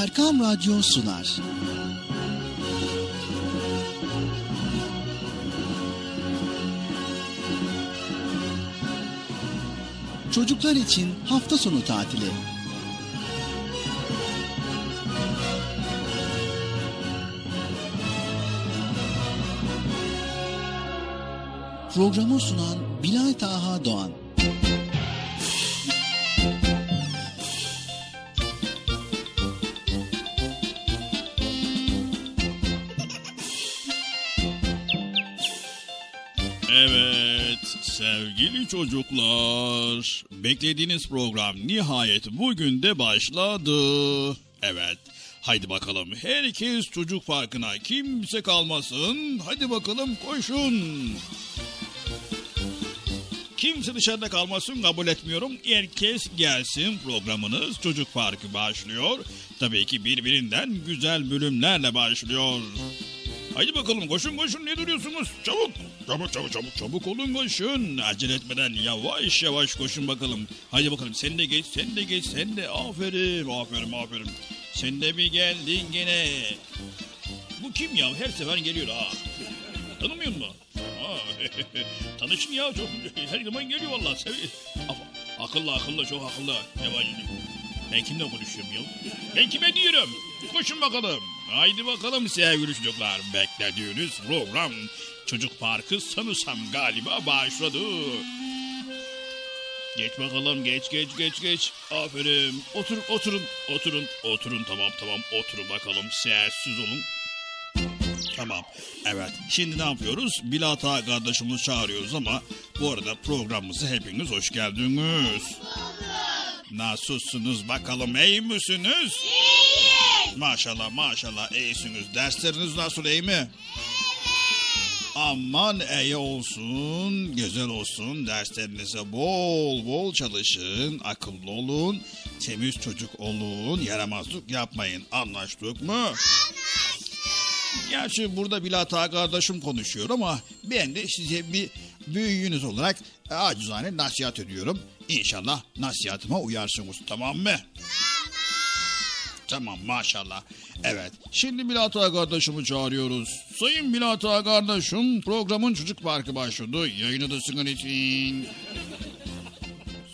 Erkam Radyo sunar. Çocuklar için hafta sonu tatili. Programı sunan Bilal Taha Doğan. Sevgili çocuklar beklediğiniz program nihayet bugün de başladı. Evet haydi bakalım herkes çocuk farkına kimse kalmasın hadi bakalım koşun. Kimse dışarıda kalmasın kabul etmiyorum. Herkes gelsin programınız Çocuk Farkı başlıyor. Tabii ki birbirinden güzel bölümlerle başlıyor. Haydi bakalım koşun koşun ne duruyorsunuz? Çabuk çabuk çabuk çabuk çabuk olun koşun. Acele etmeden yavaş yavaş koşun bakalım. Haydi bakalım sen de geç sen de geç sen de aferin aferin aferin. Sen de bir geldin gene. Bu kim ya her sefer geliyor ha. Tanımıyor? Ha, tanışın ya çok her zaman geliyor valla. Akıllı akıllı çok akıllı. Var ben kimle konuşuyorum ya? Ben kime diyorum? Koşun bakalım. Haydi bakalım sevgili çocuklar. Beklediğiniz program Çocuk Parkı sanırsam galiba başladı. Geç bakalım geç geç geç geç. Aferin. Oturun oturun oturun oturun tamam tamam oturun bakalım sessiz olun. Tamam. Evet. Şimdi ne yapıyoruz? Bilata kardeşimizi çağırıyoruz ama bu arada programımıza hepiniz hoş geldiniz. Nasılsınız bakalım iyi misiniz? İyiyiz. Maşallah maşallah iyisiniz. Dersleriniz nasıl iyi mi? Evet. Aman iyi olsun, güzel olsun. Derslerinize bol bol çalışın, akıllı olun, temiz çocuk olun, yaramazlık yapmayın. Anlaştık mı? Anlaştık. Gerçi burada Bilata kardeşim konuşuyor ama ben de size bir büyüğünüz olarak acizane nasihat ediyorum. İnşallah nasihatıma uyarsınız tamam mı? Tamam. Tamam maşallah. Evet şimdi Bilata kardeşimi çağırıyoruz. Sayın Bilata kardeşim programın çocuk parkı başladı. Yayını da sıkın için.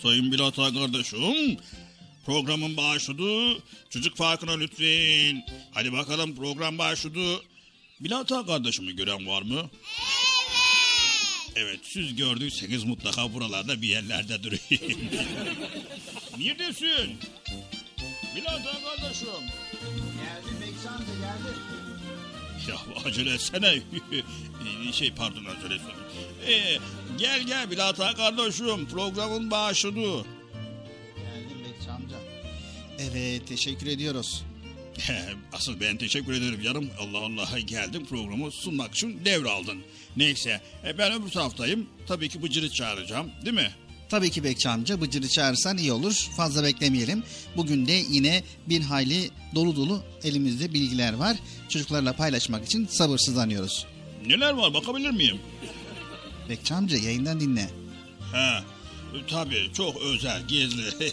Sayın Bilata kardeşim programın başladı. Çocuk farkına lütfen. Hadi bakalım program başladı. Bilata kardeşimi gören var mı? Evet. Evet siz gördüyseniz mutlaka buralarda bir yerlerde durayım. Neredesin? Bilata kardeşim. Geldim Bekçi amca geldim. Ya acele etsene. şey pardon acele etsene. Ee, gel gel Bilata kardeşim programın başladı. Geldim Bekçi amca. Evet teşekkür ediyoruz. Asıl ben teşekkür ederim yarım Allah Allah geldim programı sunmak için devraldın. Neyse e, ben öbür taraftayım. Tabii ki Bıcır'ı çağıracağım değil mi? Tabii ki Bekçi amca Bıcır'ı çağırsan iyi olur. Fazla beklemeyelim. Bugün de yine bir hayli dolu dolu elimizde bilgiler var. Çocuklarla paylaşmak için sabırsızlanıyoruz. Neler var bakabilir miyim? Bekçi amca yayından dinle. He. Tabii çok özel, gizli.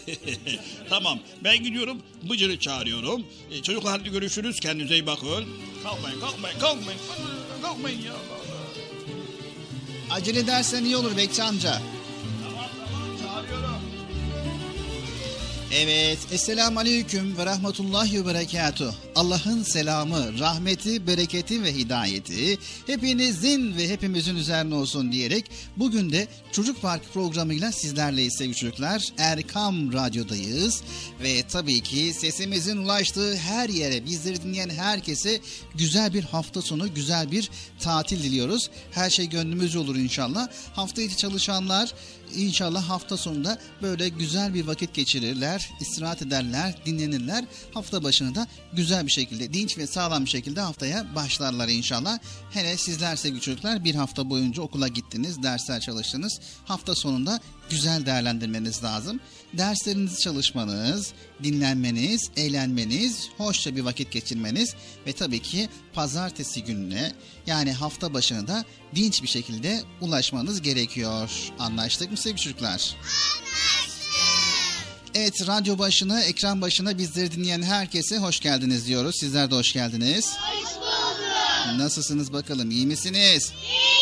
tamam ben gidiyorum Bıcır'ı çağırıyorum. E, çocuklar hadi görüşürüz kendinize iyi bakın. Kalkmayın kalkmayın kalkmayın. Kalkmayın ya. Acele edersen iyi olur Bekçi amca. Evet, Esselamu Aleyküm ve Rahmetullahi ve Berekatuh. Allah'ın selamı, rahmeti, bereketi ve hidayeti hepinizin ve hepimizin üzerine olsun diyerek bugün de Çocuk Park programıyla sizlerleyiz sevgili çocuklar. Erkam Radyo'dayız ve tabii ki sesimizin ulaştığı her yere, bizleri dinleyen herkese güzel bir hafta sonu, güzel bir tatil diliyoruz. Her şey gönlümüzce olur inşallah. Hafta içi çalışanlar İnşallah hafta sonunda böyle güzel bir vakit geçirirler, istirahat ederler, dinlenirler. Hafta başını da güzel bir şekilde, dinç ve sağlam bir şekilde haftaya başlarlar inşallah. Hele sizler sevgili çocuklar bir hafta boyunca okula gittiniz, dersler çalıştınız. Hafta sonunda güzel değerlendirmeniz lazım. Derslerinizi çalışmanız, dinlenmeniz, eğlenmeniz, hoşça bir vakit geçirmeniz ve tabii ki pazartesi gününe yani hafta başını da dinç bir şekilde ulaşmanız gerekiyor. Anlaştık mı sevgili çocuklar? Anlaştık. Evet radyo başına, ekran başına bizleri dinleyen herkese hoş geldiniz diyoruz. Sizler de hoş geldiniz. Hoş bulduk. Nasılsınız bakalım iyi misiniz? İyiyiz.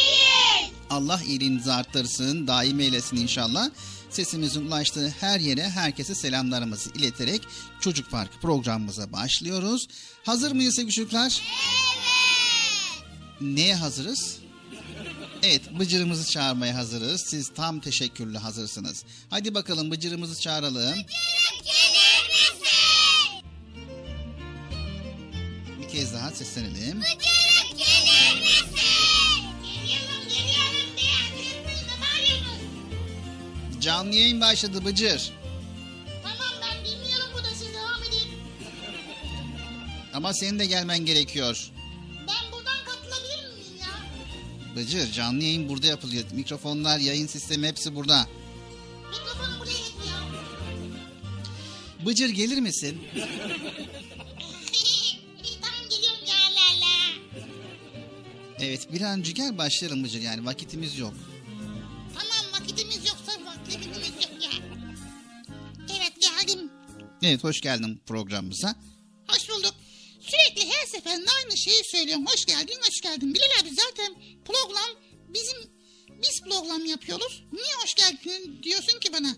Allah iyiliğinizi arttırsın, daim eylesin inşallah. Sesimizin ulaştığı her yere herkese selamlarımızı ileterek Çocuk Park programımıza başlıyoruz. Hazır mıyız sevgili çocuklar? Evet. Neye hazırız? Evet, Bıcır'ımızı çağırmaya hazırız. Siz tam teşekkürlü hazırsınız. Hadi bakalım Bıcır'ımızı çağıralım. Gelir misin? Bir kez daha seslenelim. Bıcırık gelir misin? Canlı yayın başladı Bıcır. Tamam ben bilmiyorum bu da siz devam edin. Ama senin de gelmen gerekiyor. Ben buradan katılabilir miyim ya? Bıcır, canlı yayın burada yapılıyor. Mikrofonlar, yayın sistemi hepsi burada. Mikrofonu buraya getir ya. Bıcır gelir misin? tamam geliyorum ya la la. Evet, bir an önce gel başlayalım Bıcır. Yani vakitimiz yok. Evet, hoş geldin programımıza. Hoş bulduk. Sürekli her seferinde aynı şeyi söylüyorum. Hoş geldin, hoş geldin. Bilal abi zaten program bizim biz program yapıyoruz. Niye hoş geldin diyorsun ki bana?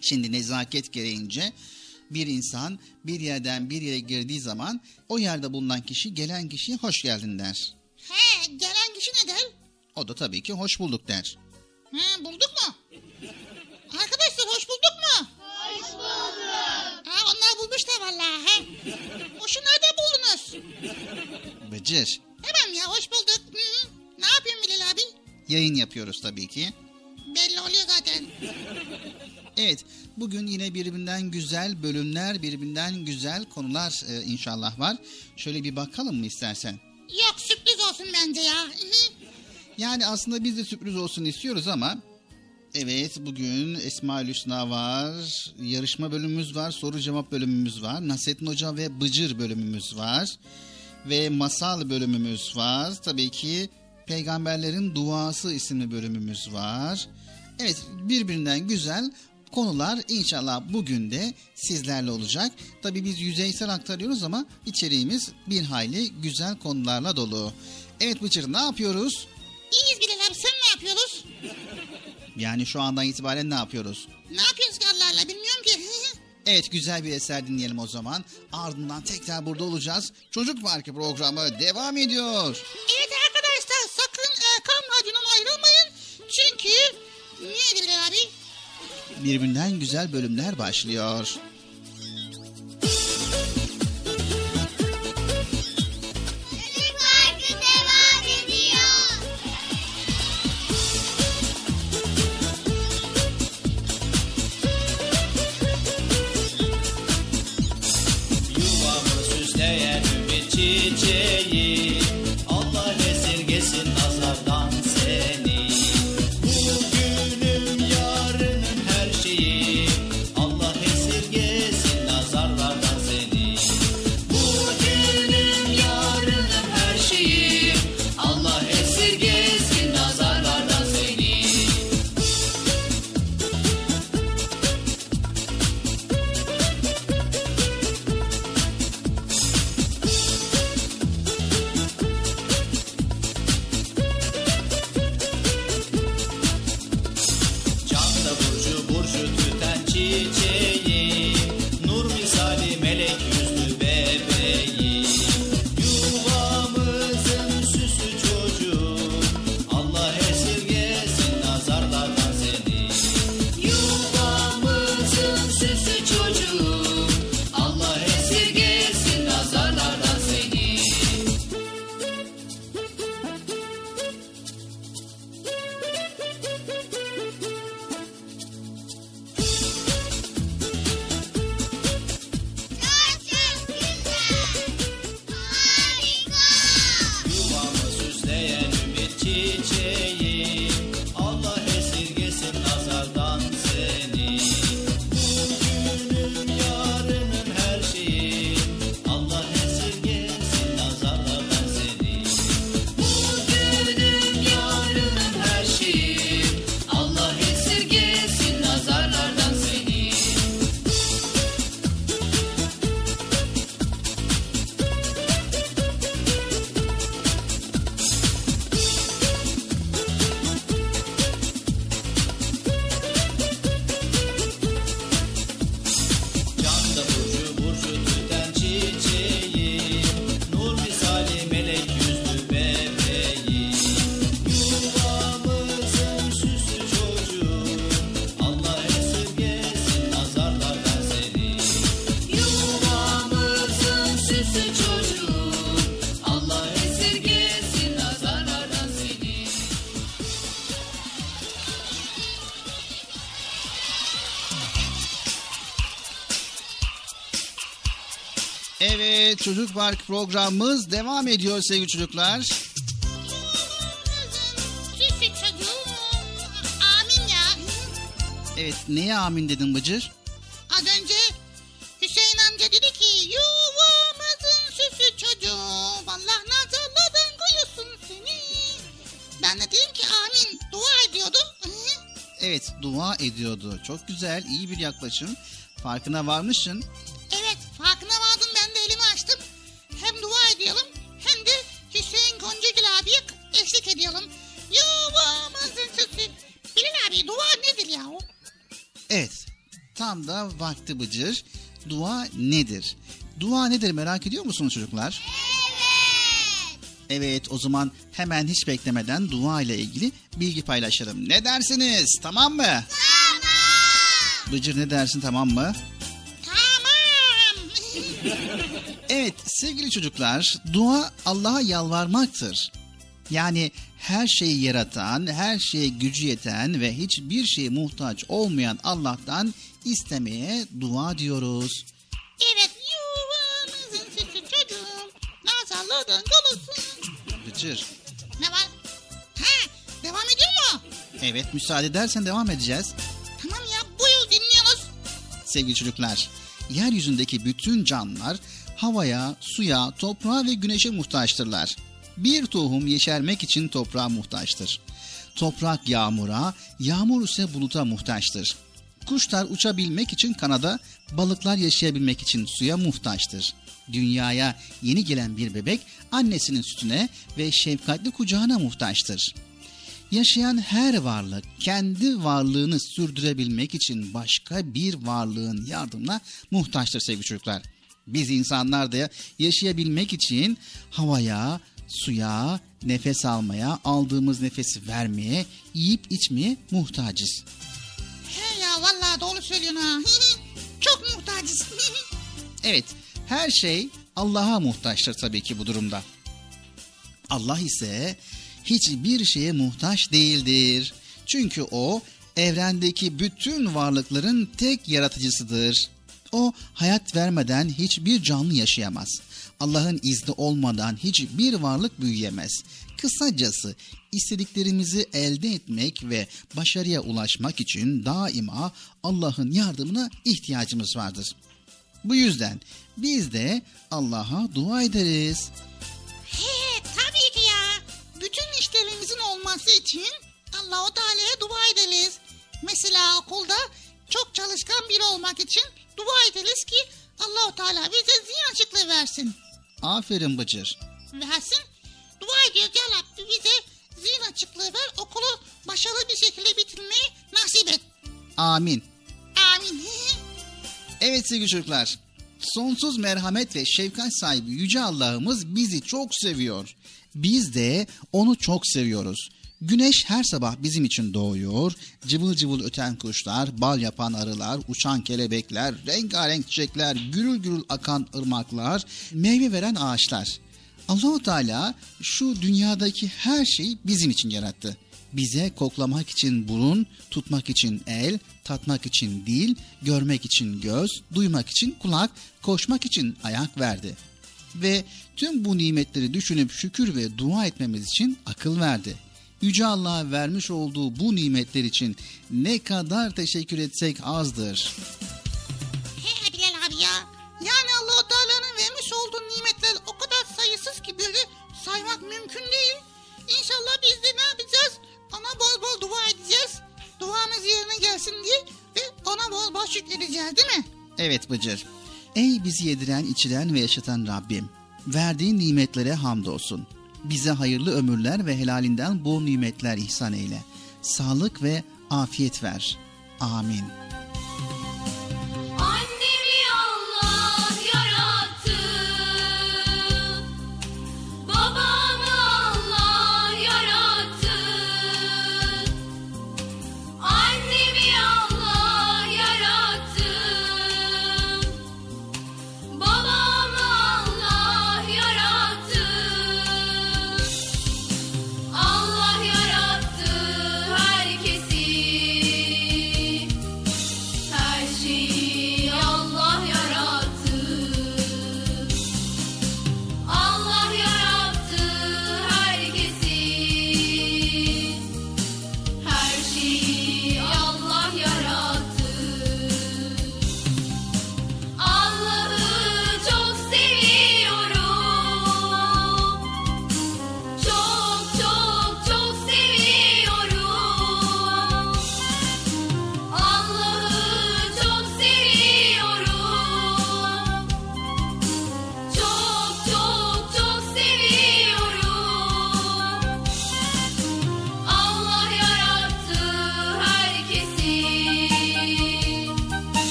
Şimdi nezaket gereğince bir insan bir yerden bir yere girdiği zaman o yerde bulunan kişi gelen kişiye hoş geldin der. He, gelen kişi ne der? O da tabii ki hoş bulduk der. He, bulduk mu? Arkadaşlar hoş bulduk mu? Hoş bulduk. Ha, onlar bulmuş da vallahi. He. Hoşu nerede buldunuz? Bıcır. Tamam ya hoş bulduk. Hı hı. Ne yapıyorsun Bilal abi? Yayın yapıyoruz tabii ki. Belli oluyor zaten. Evet, bugün yine birbirinden güzel bölümler, birbirinden güzel konular e, inşallah var. Şöyle bir bakalım mı istersen? Yok sürpriz olsun bence ya. Hı. Yani aslında biz de sürpriz olsun istiyoruz ama evet bugün Esma Hüsna var, yarışma bölümümüz var, soru cevap bölümümüz var, Nasrettin Hoca ve Bıcır bölümümüz var ve masal bölümümüz var. Tabii ki Peygamberlerin Duası isimli bölümümüz var. Evet birbirinden güzel konular inşallah bugün de sizlerle olacak. Tabii biz yüzeysel aktarıyoruz ama içeriğimiz bir hayli güzel konularla dolu. Evet Bıcır ne yapıyoruz? İyiyiz Bilal abi sen ne yapıyoruz? Yani şu andan itibaren ne yapıyoruz? Ne yapıyoruz Allah bilmiyorum ki. Evet güzel bir eser dinleyelim o zaman. Ardından tekrar burada olacağız. Çocuk Parkı programı devam ediyor. evet arkadaşlar sakın Erkan Radyo'dan ayrılmayın. Çünkü neydi Bilal abi? Birbirinden güzel bölümler başlıyor. Çocuk Park programımız devam ediyor sevgili çocuklar. Evet neye amin dedin Bıcır? Az önce Hüseyin amca dedi ki yuvamızın süsü çocuğum. Allah nazarlardan koyusun seni. Ben de dedim ki amin dua ediyordu. Evet dua ediyordu. Çok güzel iyi bir yaklaşım. Farkına varmışsın. Tam da vakti Bıcır. Dua nedir? Dua nedir merak ediyor musunuz çocuklar? Evet o zaman hemen hiç beklemeden dua ile ilgili bilgi paylaşalım. Ne dersiniz? Tamam mı? Tamam. Bıcır ne dersin tamam mı? Tamam. Evet sevgili çocuklar dua Allah'a yalvarmaktır. Yani her şeyi yaratan, her şeye gücü yeten ve hiçbir şeye muhtaç olmayan Allah'tan istemeye dua diyoruz. evet yuvamızın süsü çocuğum. Nazarlardan korusun. Bıcır. Ne var? Ha devam ediyor mu? Evet müsaade edersen devam edeceğiz. Tamam ya buyur dinliyoruz. Sevgili çocuklar, yeryüzündeki bütün canlılar havaya, suya, toprağa ve güneşe muhtaçtırlar. Bir tohum yeşermek için toprağa muhtaçtır. Toprak yağmura, yağmur ise buluta muhtaçtır. Kuşlar uçabilmek için kanada, balıklar yaşayabilmek için suya muhtaçtır. Dünyaya yeni gelen bir bebek annesinin sütüne ve şefkatli kucağına muhtaçtır. Yaşayan her varlık kendi varlığını sürdürebilmek için başka bir varlığın yardımına muhtaçtır sevgili çocuklar. Biz insanlar da yaşayabilmek için havaya, suya, nefes almaya, aldığımız nefesi vermeye, yiyip içmeye muhtacız. He ya vallahi doğru söylüyorsun ha. Çok muhtacız. Evet, her şey Allah'a muhtaçtır tabii ki bu durumda. Allah ise hiçbir şeye muhtaç değildir. Çünkü o evrendeki bütün varlıkların tek yaratıcısıdır. O hayat vermeden hiçbir canlı yaşayamaz. Allah'ın izni olmadan hiçbir varlık büyüyemez. Kısacası istediklerimizi elde etmek ve başarıya ulaşmak için daima Allah'ın yardımına ihtiyacımız vardır. Bu yüzden biz de Allah'a dua ederiz. He tabii ki ya. Bütün işlerimizin olması için Allah-u Teala'ya dua ederiz. Mesela okulda çok çalışkan biri olmak için dua ederiz ki Allah-u Teala bize zihin açıklığı versin. Aferin Bıcır. Versin. Dua ediyoruz ya Rabbi bize zihin açıklığı ver. Okulu başarılı bir şekilde bitirmeyi nasip et. Amin. Amin. Evet sevgili çocuklar. Sonsuz merhamet ve şefkat sahibi Yüce Allah'ımız bizi çok seviyor. Biz de onu çok seviyoruz. Güneş her sabah bizim için doğuyor. Cıvıl cıvıl öten kuşlar, bal yapan arılar, uçan kelebekler, rengarenk çiçekler, gürül gürül akan ırmaklar, meyve veren ağaçlar. Allahu Teala şu dünyadaki her şeyi bizim için yarattı. Bize koklamak için burun, tutmak için el, tatmak için dil, görmek için göz, duymak için kulak, koşmak için ayak verdi. Ve tüm bu nimetleri düşünüp şükür ve dua etmemiz için akıl verdi. Yüce Allah'a vermiş olduğu bu nimetler için ne kadar teşekkür etsek azdır. He Bilal abi ya. Yani Allah-u Teala'nın vermiş olduğu nimetler o kadar sayısız ki böyle saymak mümkün değil. İnşallah biz de ne yapacağız? Ona bol bol dua edeceğiz. Duamız yerine gelsin diye ve ona bol bol şükredeceğiz değil mi? Evet Bıcır. Ey bizi yediren, içiren ve yaşatan Rabbim. Verdiğin nimetlere hamdolsun. Bize hayırlı ömürler ve helalinden bol nimetler ihsan eyle. Sağlık ve afiyet ver. Amin.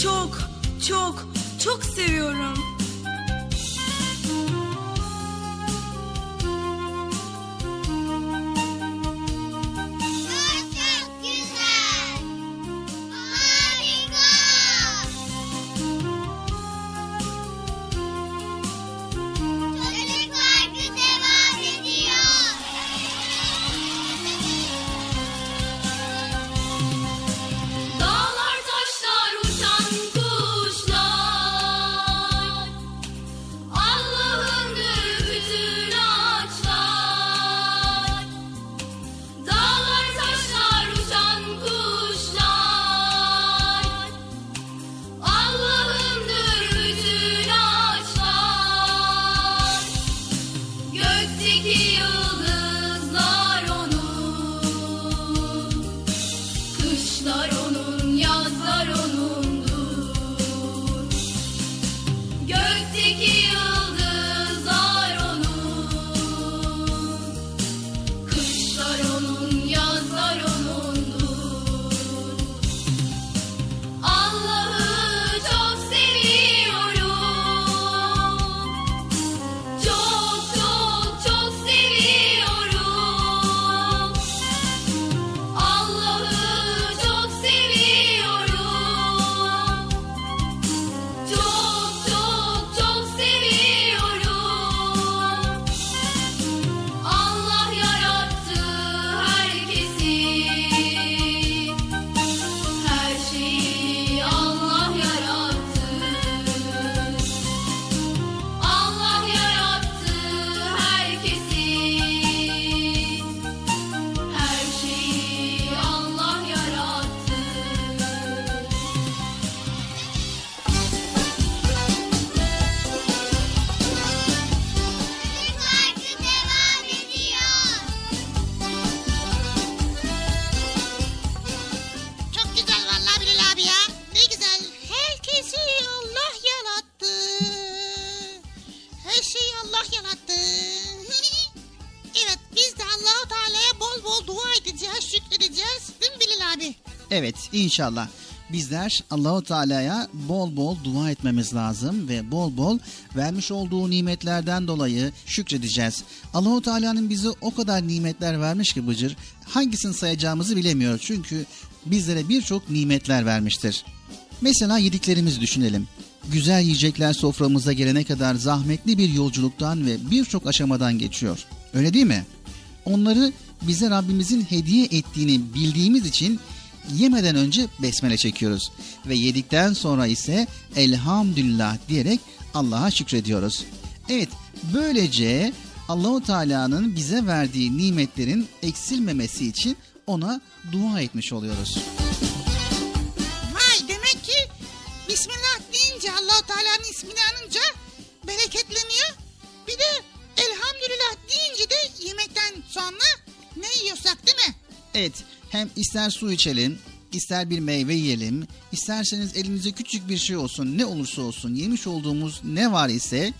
качок inşallah. Bizler Allahu Teala'ya bol bol dua etmemiz lazım ve bol bol vermiş olduğu nimetlerden dolayı şükredeceğiz. Allahu Teala'nın bize o kadar nimetler vermiş ki Bıcır, hangisini sayacağımızı bilemiyoruz. Çünkü bizlere birçok nimetler vermiştir. Mesela yediklerimizi düşünelim. Güzel yiyecekler soframıza gelene kadar zahmetli bir yolculuktan ve birçok aşamadan geçiyor. Öyle değil mi? Onları bize Rabbimizin hediye ettiğini bildiğimiz için yemeden önce besmele çekiyoruz ve yedikten sonra ise elhamdülillah diyerek Allah'a şükrediyoruz. Evet, böylece Allahu Teala'nın bize verdiği nimetlerin eksilmemesi için ona dua etmiş oluyoruz. Vay demek ki Bismillah deyince allah Teala'nın ismini anınca bereketleniyor. Bir de elhamdülillah deyince de yemekten sonra ne yiyorsak değil mi? Evet, hem ister su içelim, ister bir meyve yiyelim, isterseniz elinizde küçük bir şey olsun, ne olursa olsun yemiş olduğumuz ne var ise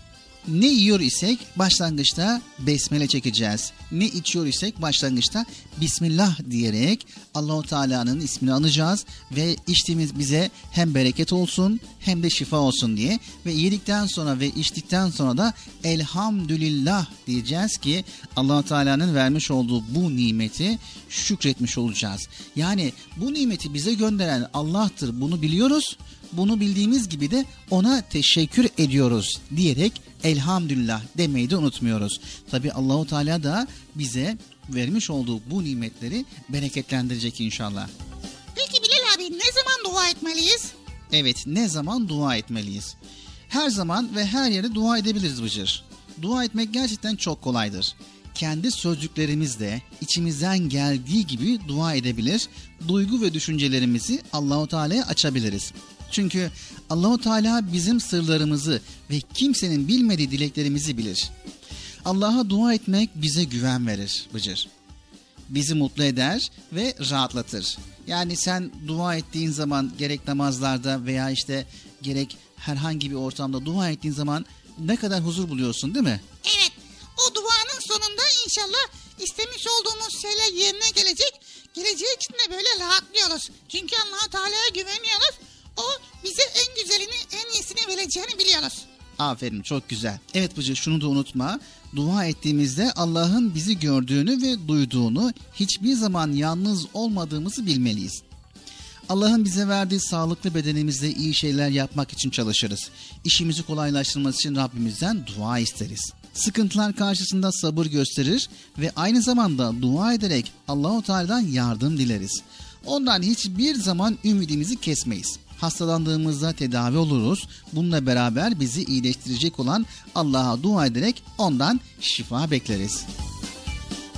ne yiyor isek başlangıçta besmele çekeceğiz. Ne içiyor isek başlangıçta Bismillah diyerek Allahu Teala'nın ismini anacağız ve içtiğimiz bize hem bereket olsun hem de şifa olsun diye ve yedikten sonra ve içtikten sonra da elhamdülillah diyeceğiz ki Allahu Teala'nın vermiş olduğu bu nimeti şükretmiş olacağız. Yani bu nimeti bize gönderen Allah'tır bunu biliyoruz. Bunu bildiğimiz gibi de ona teşekkür ediyoruz diyerek elhamdülillah demeyi de unutmuyoruz. Tabi Allahu Teala da bize vermiş olduğu bu nimetleri bereketlendirecek inşallah. Peki Bilal abi ne zaman dua etmeliyiz? Evet ne zaman dua etmeliyiz? Her zaman ve her yere dua edebiliriz Bıcır. Dua etmek gerçekten çok kolaydır. Kendi sözcüklerimizle içimizden geldiği gibi dua edebilir, duygu ve düşüncelerimizi Allahu Teala'ya açabiliriz. Çünkü Allahu Teala bizim sırlarımızı ve kimsenin bilmediği dileklerimizi bilir. Allah'a dua etmek bize güven verir Bıcır bizi mutlu eder ve rahatlatır. Yani sen dua ettiğin zaman gerek namazlarda veya işte gerek herhangi bir ortamda dua ettiğin zaman ne kadar huzur buluyorsun değil mi? Evet o duanın sonunda inşallah istemiş olduğumuz şeyler yerine gelecek. geleceği için de böyle rahatlıyoruz. Çünkü allah Teala'ya güveniyoruz. O bize en güzelini, en iyisini vereceğini biliyoruz. Aferin çok güzel. Evet Bıcı şunu da unutma. Dua ettiğimizde Allah'ın bizi gördüğünü ve duyduğunu hiçbir zaman yalnız olmadığımızı bilmeliyiz. Allah'ın bize verdiği sağlıklı bedenimizde iyi şeyler yapmak için çalışırız. İşimizi kolaylaştırması için Rabbimizden dua isteriz. Sıkıntılar karşısında sabır gösterir ve aynı zamanda dua ederek Allahu Teala'dan yardım dileriz. Ondan hiçbir zaman ümidimizi kesmeyiz. Hastalandığımızda tedavi oluruz. Bununla beraber bizi iyileştirecek olan Allah'a dua ederek ondan şifa bekleriz.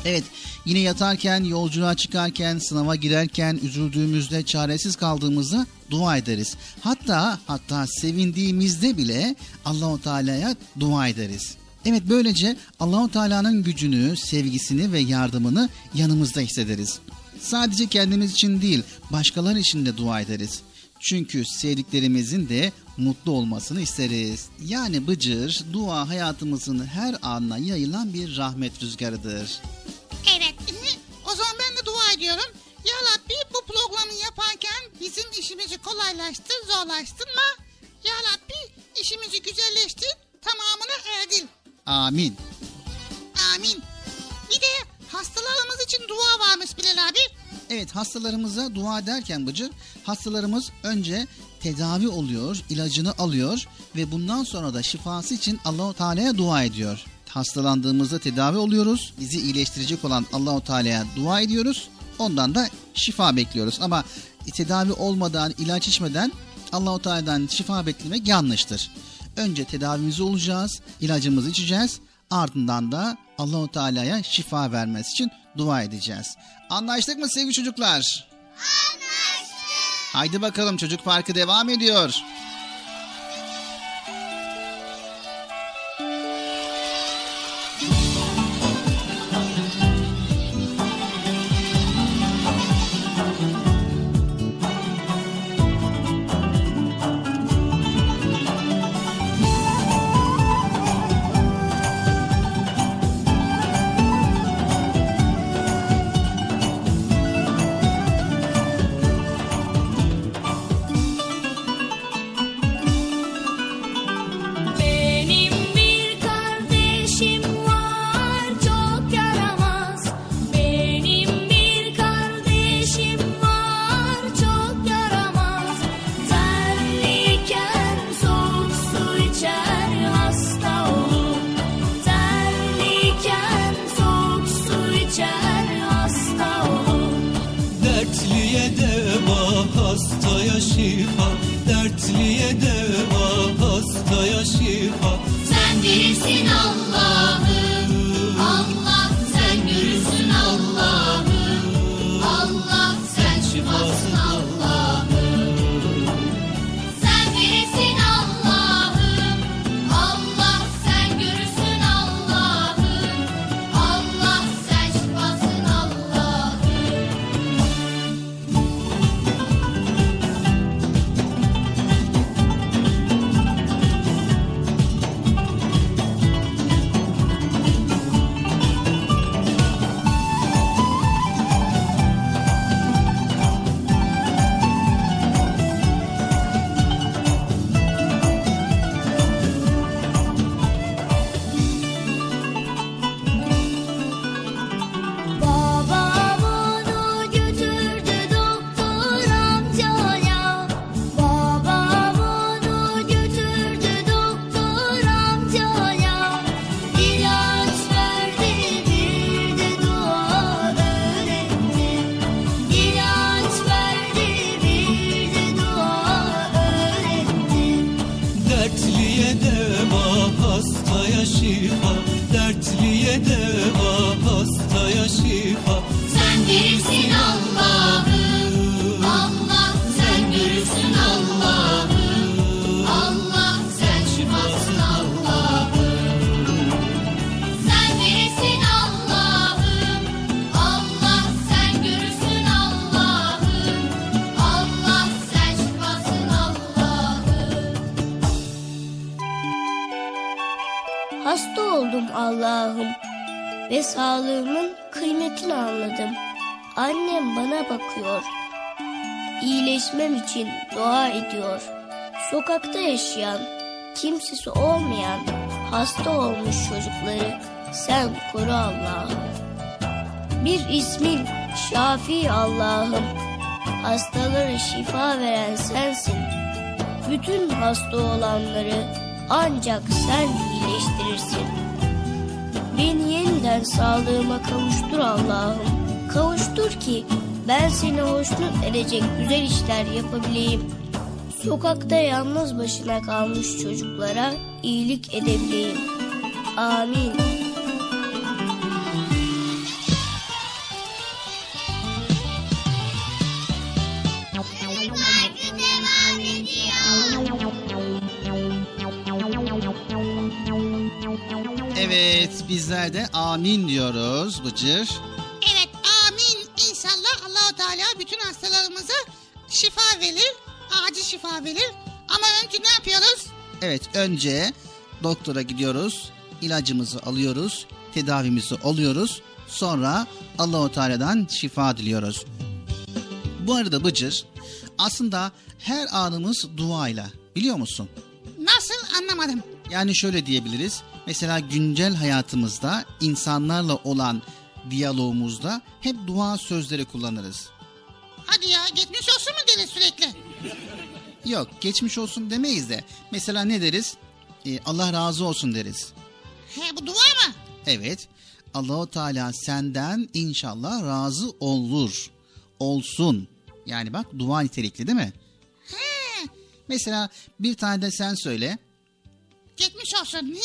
Evet, yine yatarken, yolculuğa çıkarken, sınava girerken, üzüldüğümüzde, çaresiz kaldığımızda dua ederiz. Hatta hatta sevindiğimizde bile Allahu Teala'ya dua ederiz. Evet böylece Allahu Teala'nın gücünü, sevgisini ve yardımını yanımızda hissederiz. Sadece kendimiz için değil, başkaları için de dua ederiz. Çünkü sevdiklerimizin de mutlu olmasını isteriz. Yani Bıcır, dua hayatımızın her anına yayılan bir rahmet rüzgarıdır. Evet. O zaman ben de dua ediyorum. Ya Rabbi bu programı yaparken bizim işimizi kolaylaştır, zorlaştırma. Ya Rabbi işimizi güzelleştir, tamamını erdil. Amin. Amin. Bir de hastalarımız için dua varmış Bilal abi. Evet hastalarımıza dua ederken Bıcır, hastalarımız önce tedavi oluyor, ilacını alıyor ve bundan sonra da şifası için Allahu Teala'ya dua ediyor. Hastalandığımızda tedavi oluyoruz. Bizi iyileştirecek olan Allahu Teala'ya dua ediyoruz. Ondan da şifa bekliyoruz. Ama tedavi olmadan, ilaç içmeden Allahu Teala'dan şifa beklemek yanlıştır. Önce tedavimizi olacağız, ilacımızı içeceğiz. Ardından da Allahu Teala'ya şifa vermesi için dua edeceğiz. Anlaştık mı sevgili çocuklar? Anlaştık. Haydi bakalım çocuk parkı devam ediyor. İçin dua ediyor. Sokakta yaşayan, kimsesi olmayan, hasta olmuş çocukları sen koru Allah'ım. Bir ismin Şafi Allah'ım. Hastalara şifa veren sensin. Bütün hasta olanları ancak sen iyileştirirsin. Beni yeniden sağlığıma kavuştur Allah'ım. Kavuştur ki ben seni hoşnut edecek güzel işler yapabileyim. Sokakta yalnız başına kalmış çocuklara iyilik edebileyim. Amin. Evet bizler de amin diyoruz Bıcır. Şifa verir. Acil şifa verir. Ama önce ne yapıyoruz? Evet önce doktora gidiyoruz. ilacımızı alıyoruz. Tedavimizi oluyoruz. Sonra Allahu Teala'dan şifa diliyoruz. Bu arada Bıcır aslında her anımız duayla biliyor musun? Nasıl anlamadım. Yani şöyle diyebiliriz. Mesela güncel hayatımızda insanlarla olan diyalogumuzda hep dua sözleri kullanırız. Hadi ya geçmiş olsun mu deriz sürekli? Yok geçmiş olsun demeyiz de. Mesela ne deriz? Ee, Allah razı olsun deriz. He bu dua mı? Evet. Allahu Teala senden inşallah razı olur. Olsun. Yani bak dua nitelikli değil mi? He Mesela bir tane de sen söyle. geçmiş olsun.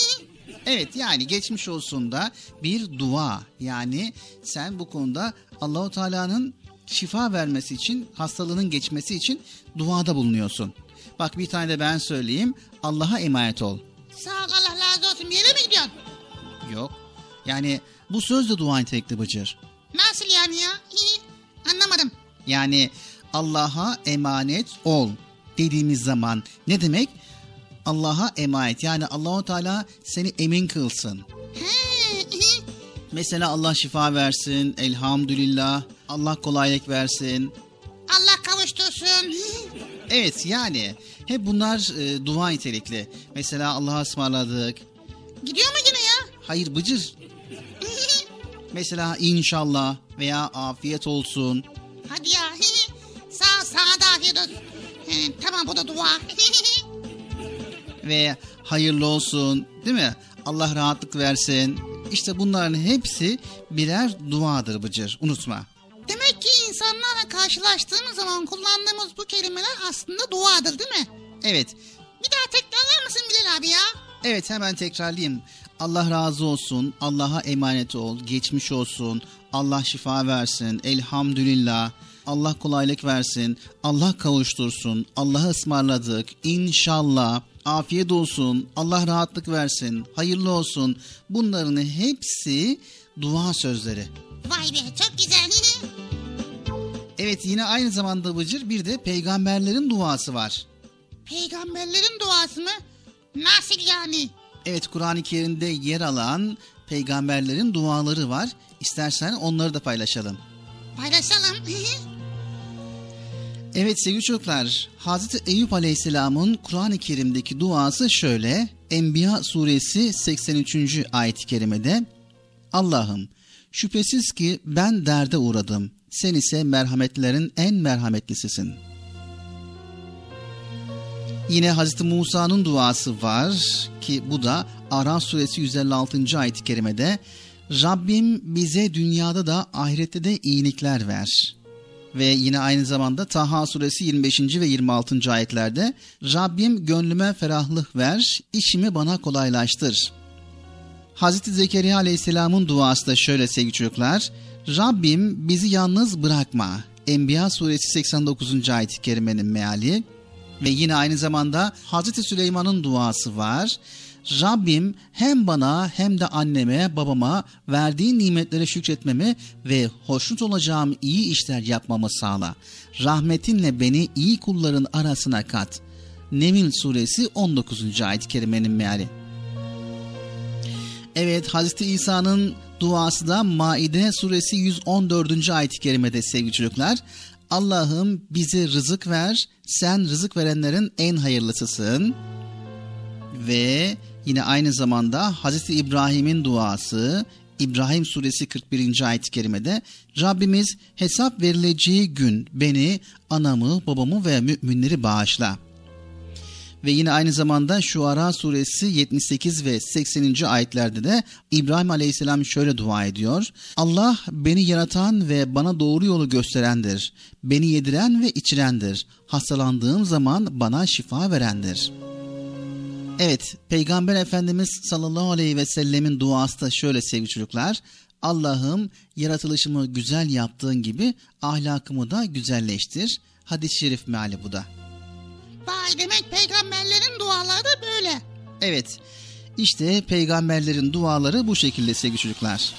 Evet yani geçmiş olsun da bir dua. Yani sen bu konuda Allahu Teala'nın şifa vermesi için, hastalığının geçmesi için duada bulunuyorsun. Bak bir tane de ben söyleyeyim. Allah'a emanet ol. Sağ ol Allah razı olsun. Bir yere mi gidiyorsun? Yok. Yani bu söz de dua nitelikli Bıcır. Nasıl yani ya? Hi, Anlamadım. Yani Allah'a emanet ol dediğimiz zaman ne demek? Allah'a emanet. Yani Allahu Teala seni emin kılsın. He. Mesela Allah şifa versin, elhamdülillah. Allah kolaylık versin. Allah kavuştursun. Evet yani hep bunlar e, dua nitelikli. Mesela Allah'a ısmarladık. Gidiyor mu yine ya? Hayır bıcır. Mesela inşallah veya afiyet olsun. Hadi ya. Sağ sana da afiyet olsun. Tamam bu da dua. ve hayırlı olsun değil mi? Allah rahatlık versin. İşte bunların hepsi birer duadır Bıcır. Unutma. Demek ki insanlarla karşılaştığımız zaman kullandığımız bu kelimeler aslında duadır değil mi? Evet. Bir daha tekrarlar mısın Bilal abi ya? Evet hemen tekrarlayayım. Allah razı olsun. Allah'a emanet ol. Geçmiş olsun. Allah şifa versin. Elhamdülillah. Allah kolaylık versin. Allah kavuştursun. Allah'a ısmarladık. İnşallah. Afiyet olsun. Allah rahatlık versin. Hayırlı olsun. Bunların hepsi dua sözleri. Vay be çok güzel. Evet yine aynı zamanda Bıcır bir de peygamberlerin duası var. Peygamberlerin duası mı? Nasıl yani? Evet Kur'an-ı Kerim'de yer alan peygamberlerin duaları var. İstersen onları da paylaşalım. Paylaşalım. Evet sevgili çocuklar, Hazreti Eyüp Aleyhisselam'ın Kur'an-ı Kerim'deki duası şöyle. Enbiya suresi 83. ayet-i kerimede Allah'ım şüphesiz ki ben derde uğradım. Sen ise merhametlerin en merhametlisisin. Yine Hazreti Musa'nın duası var ki bu da Araf suresi 156. ayet-i kerimede Rabbim bize dünyada da ahirette de iyilikler ver. Ve yine aynı zamanda Taha suresi 25. ve 26. ayetlerde Rabbim gönlüme ferahlık ver, işimi bana kolaylaştır. Hazreti Zekeriya aleyhisselamın duası da şöyle sevgili çocuklar. Rabbim bizi yalnız bırakma. Enbiya suresi 89. ayet-i kerimenin meali. Ve yine aynı zamanda Hazreti Süleyman'ın duası var. Rabbim hem bana hem de anneme babama verdiğin nimetlere şükretmemi ve hoşnut olacağım iyi işler yapmamı sağla. Rahmetinle beni iyi kulların arasına kat. Nemil suresi 19. ayet-i kerimenin meali. Evet Hazreti İsa'nın duası da Maide suresi 114. ayet-i kerimede sevgili çocuklar. Allah'ım bize rızık ver, sen rızık verenlerin en hayırlısısın. Ve yine aynı zamanda Hazreti İbrahim'in duası İbrahim suresi 41. ayet-i kerimede Rabbimiz hesap verileceği gün beni, anamı, babamı ve müminleri bağışla. Ve yine aynı zamanda Şuara suresi 78 ve 80. ayetlerde de İbrahim aleyhisselam şöyle dua ediyor. Allah beni yaratan ve bana doğru yolu gösterendir. Beni yediren ve içirendir. Hastalandığım zaman bana şifa verendir.'' Evet, Peygamber Efendimiz sallallahu aleyhi ve sellemin duası da şöyle sevgili çocuklar. Allah'ım yaratılışımı güzel yaptığın gibi ahlakımı da güzelleştir. Hadis-i şerif meali bu da. Vay demek peygamberlerin duaları böyle. Evet, işte peygamberlerin duaları bu şekilde sevgili çocuklar.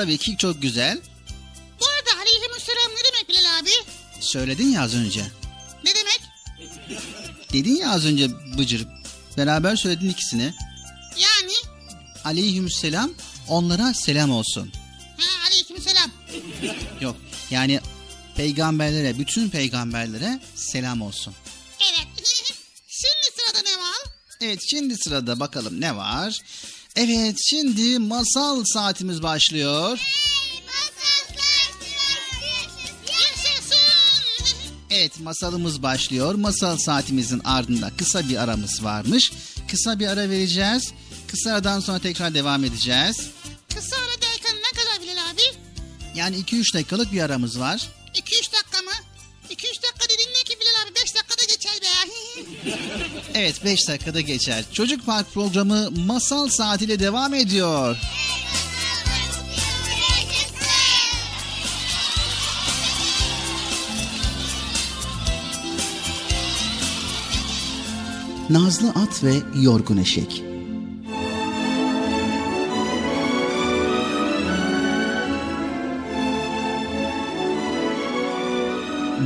Tabii ki çok güzel. Bu arada aleyhisselam ne demek Bilal abi? Söyledin ya az önce. Ne demek? Dedin ya az önce Bıcır. Beraber söyledin ikisini. Yani? Aleyhisselam onlara selam olsun. Ha aleykümselam. Yok yani peygamberlere, bütün peygamberlere selam olsun. Evet. Şimdi sırada ne var? Evet şimdi sırada bakalım ne var? Evet şimdi masal saatimiz başlıyor. Evet masalımız başlıyor. Masal saatimizin ardında kısa bir aramız varmış. Kısa bir ara vereceğiz. Kısa aradan sonra tekrar devam edeceğiz. Kısa ara derken ne kadar Bilal abi? Yani 2-3 dakikalık bir aramız var. Evet 5 dakikada geçer. Çocuk Park programı masal saatiyle devam ediyor. Nazlı At ve Yorgun Eşek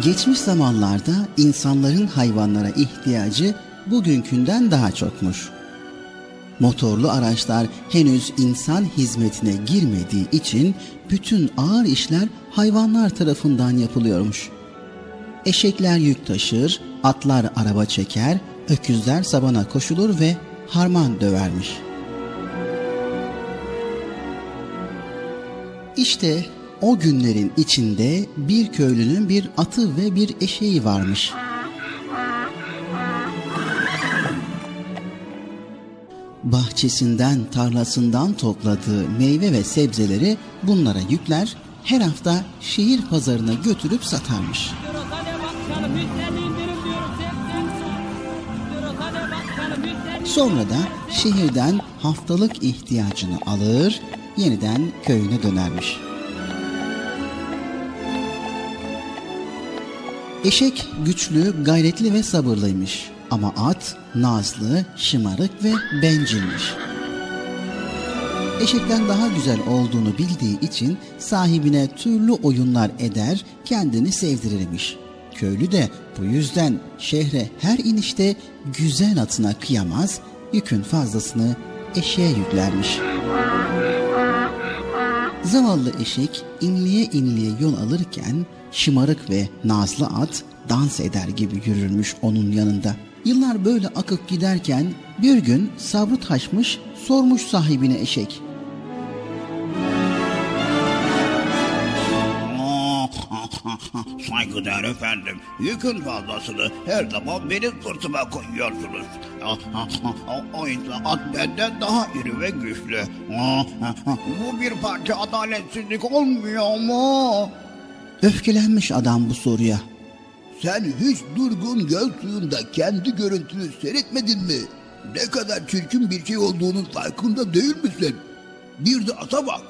Geçmiş zamanlarda insanların hayvanlara ihtiyacı bugünkünden daha çokmuş. Motorlu araçlar henüz insan hizmetine girmediği için bütün ağır işler hayvanlar tarafından yapılıyormuş. Eşekler yük taşır, atlar araba çeker, öküzler sabana koşulur ve harman dövermiş. İşte o günlerin içinde bir köylünün bir atı ve bir eşeği varmış. Bahçesinden, tarlasından topladığı meyve ve sebzeleri bunlara yükler, her hafta şehir pazarına götürüp satarmış. Sonra da şehirden haftalık ihtiyacını alır, yeniden köyüne dönermiş. Eşek güçlü, gayretli ve sabırlıymış. Ama at nazlı, şımarık ve bencilmiş. Eşekten daha güzel olduğunu bildiği için sahibine türlü oyunlar eder, kendini sevdirirmiş. Köylü de bu yüzden şehre her inişte güzel atına kıyamaz, yükün fazlasını eşeğe yüklermiş. Zavallı eşek inliye inliye yol alırken şımarık ve nazlı at dans eder gibi yürürmüş onun yanında. Yıllar böyle akıp giderken bir gün sabrı taşmış sormuş sahibine eşek. Saygıdeğer efendim, yükün fazlasını her zaman benim sırtıma koyuyorsunuz. O at benden daha iri ve güçlü. Bu bir parça adaletsizlik olmuyor mu? Öfkelenmiş adam bu soruya. Sen hiç durgun göl suyunda kendi görüntünü seyretmedin mi? Ne kadar çirkin bir şey olduğunun farkında değil misin? Bir de ata bak.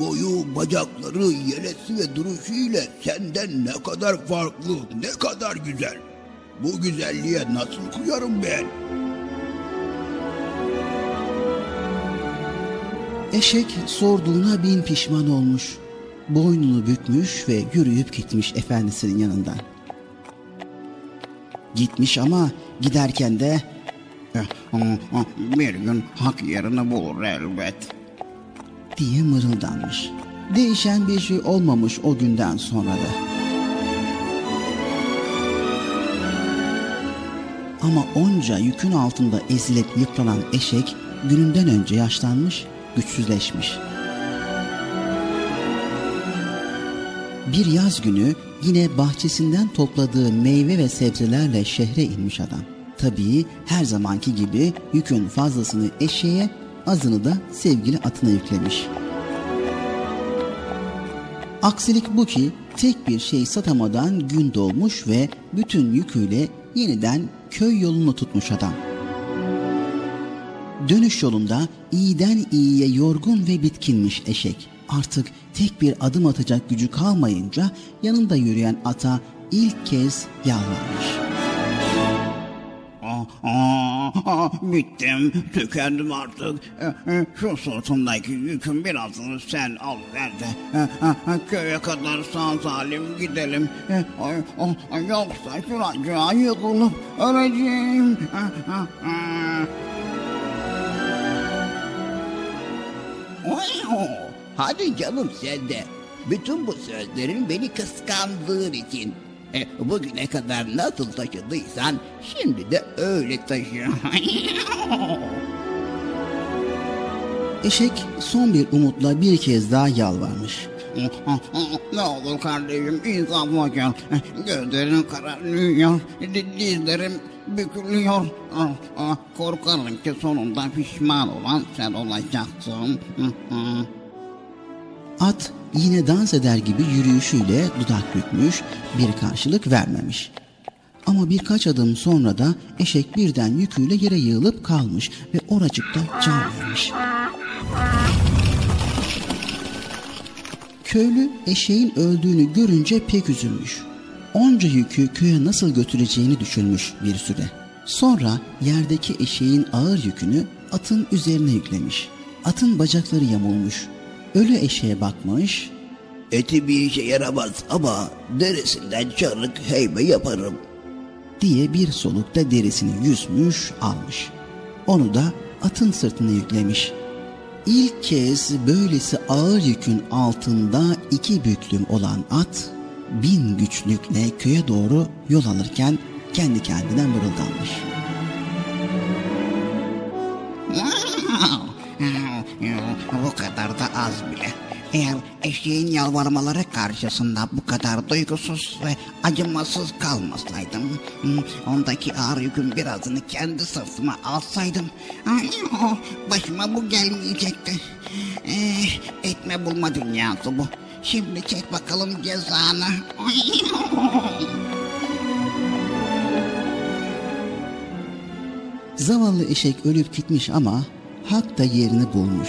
Boyu, bacakları, yelesi ve duruşu ile senden ne kadar farklı, ne kadar güzel. Bu güzelliğe nasıl kuyarım ben? Eşek sorduğuna bin pişman olmuş. Boynunu bükmüş ve yürüyüp gitmiş efendisinin yanından. Gitmiş ama giderken de bir gün hak yerini bulur elbet diye mırıldanmış. Değişen bir şey olmamış o günden sonra da. Ama onca yükün altında ezilip yıpranan eşek gününden önce yaşlanmış, güçsüzleşmiş. Bir yaz günü yine bahçesinden topladığı meyve ve sebzelerle şehre inmiş adam. Tabii her zamanki gibi yükün fazlasını eşeğe, azını da sevgili atına yüklemiş. Aksilik bu ki tek bir şey satamadan gün dolmuş ve bütün yüküyle yeniden köy yolunu tutmuş adam. Dönüş yolunda iyiden iyiye yorgun ve bitkinmiş eşek. Artık tek bir adım atacak gücü kalmayınca yanında yürüyen ata ilk kez yalvarmış. Aa, aa, bittim, tükendim artık. E, e, Şu sırtımdaki yükün birazını sen al ver de. E, e, e, Köye kadar sağ salim gidelim. E, ay, Yoksa şuracığa yıkılıp öleceğim. Wow, Hadi canım sen de. Bütün bu sözlerin beni kıskandığın için. E, bugüne kadar nasıl taşıdıysan şimdi de öyle taşı. Eşek son bir umutla bir kez daha yalvarmış. Ne olur kardeşim insafla gel. Gözlerim kararıyor. Dizlerim bükülüyor. Korkarım ki sonunda pişman olan sen olacaksın. At yine dans eder gibi yürüyüşüyle dudak bükmüş, bir karşılık vermemiş. Ama birkaç adım sonra da eşek birden yüküyle yere yığılıp kalmış ve oracıkta can vermiş. Köylü eşeğin öldüğünü görünce pek üzülmüş. Onca yükü köye nasıl götüreceğini düşünmüş bir süre. Sonra yerdeki eşeğin ağır yükünü atın üzerine yüklemiş. Atın bacakları yamulmuş. Ölü eşeğe bakmış. Eti bir işe yaramaz ama derisinden çarık heybe yaparım. diye bir solukta derisini yüzmüş almış. Onu da atın sırtına yüklemiş. İlk kez böylesi ağır yükün altında iki büklüm olan at, bin güçlükle köye doğru yol alırken kendi kendine mırıldanmış. Bu kadar da az bile. Eğer eşeğin yalvarmaları karşısında bu kadar duygusuz ve acımasız kalmasaydım, hmm, ondaki ağır yükün birazını kendi sırtıma alsaydım, ay, oh, başıma bu gelmeyecekti. Eh, etme bulma dünyası bu. Şimdi çek bakalım cezanı. Oh. Zavallı eşek ölüp gitmiş ama hak da yerini bulmuş.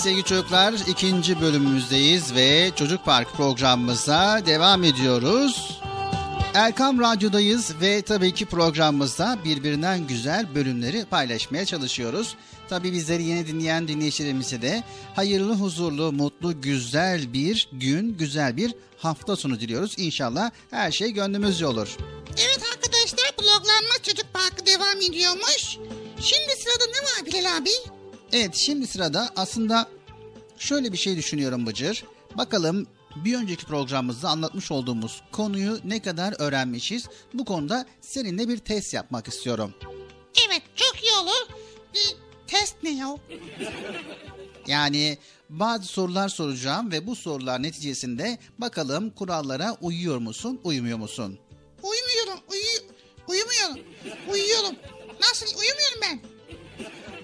Sevgili çocuklar ikinci bölümümüzdeyiz ve Çocuk Park programımıza devam ediyoruz. Erkam Radyo'dayız ve tabii ki programımızda birbirinden güzel bölümleri paylaşmaya çalışıyoruz. Tabii bizleri yeni dinleyen dinleyicilerimize de hayırlı, huzurlu, mutlu, güzel bir gün, güzel bir hafta sonu diliyoruz. İnşallah her şey gönlümüzce olur. Evet arkadaşlar programımız Çocuk Parkı devam ediyormuş. Şimdi sırada ne var Bilal abi? Evet şimdi sırada aslında şöyle bir şey düşünüyorum Bıcır. Bakalım bir önceki programımızda anlatmış olduğumuz konuyu ne kadar öğrenmişiz? Bu konuda seninle bir test yapmak istiyorum. Evet çok iyi olur. Bir test ne ya? Yani bazı sorular soracağım ve bu sorular neticesinde bakalım kurallara uyuyor musun, uymuyor musun? Uyumuyorum, uyu, uyumuyorum, uyuyorum. Nasıl uyumuyorum ben?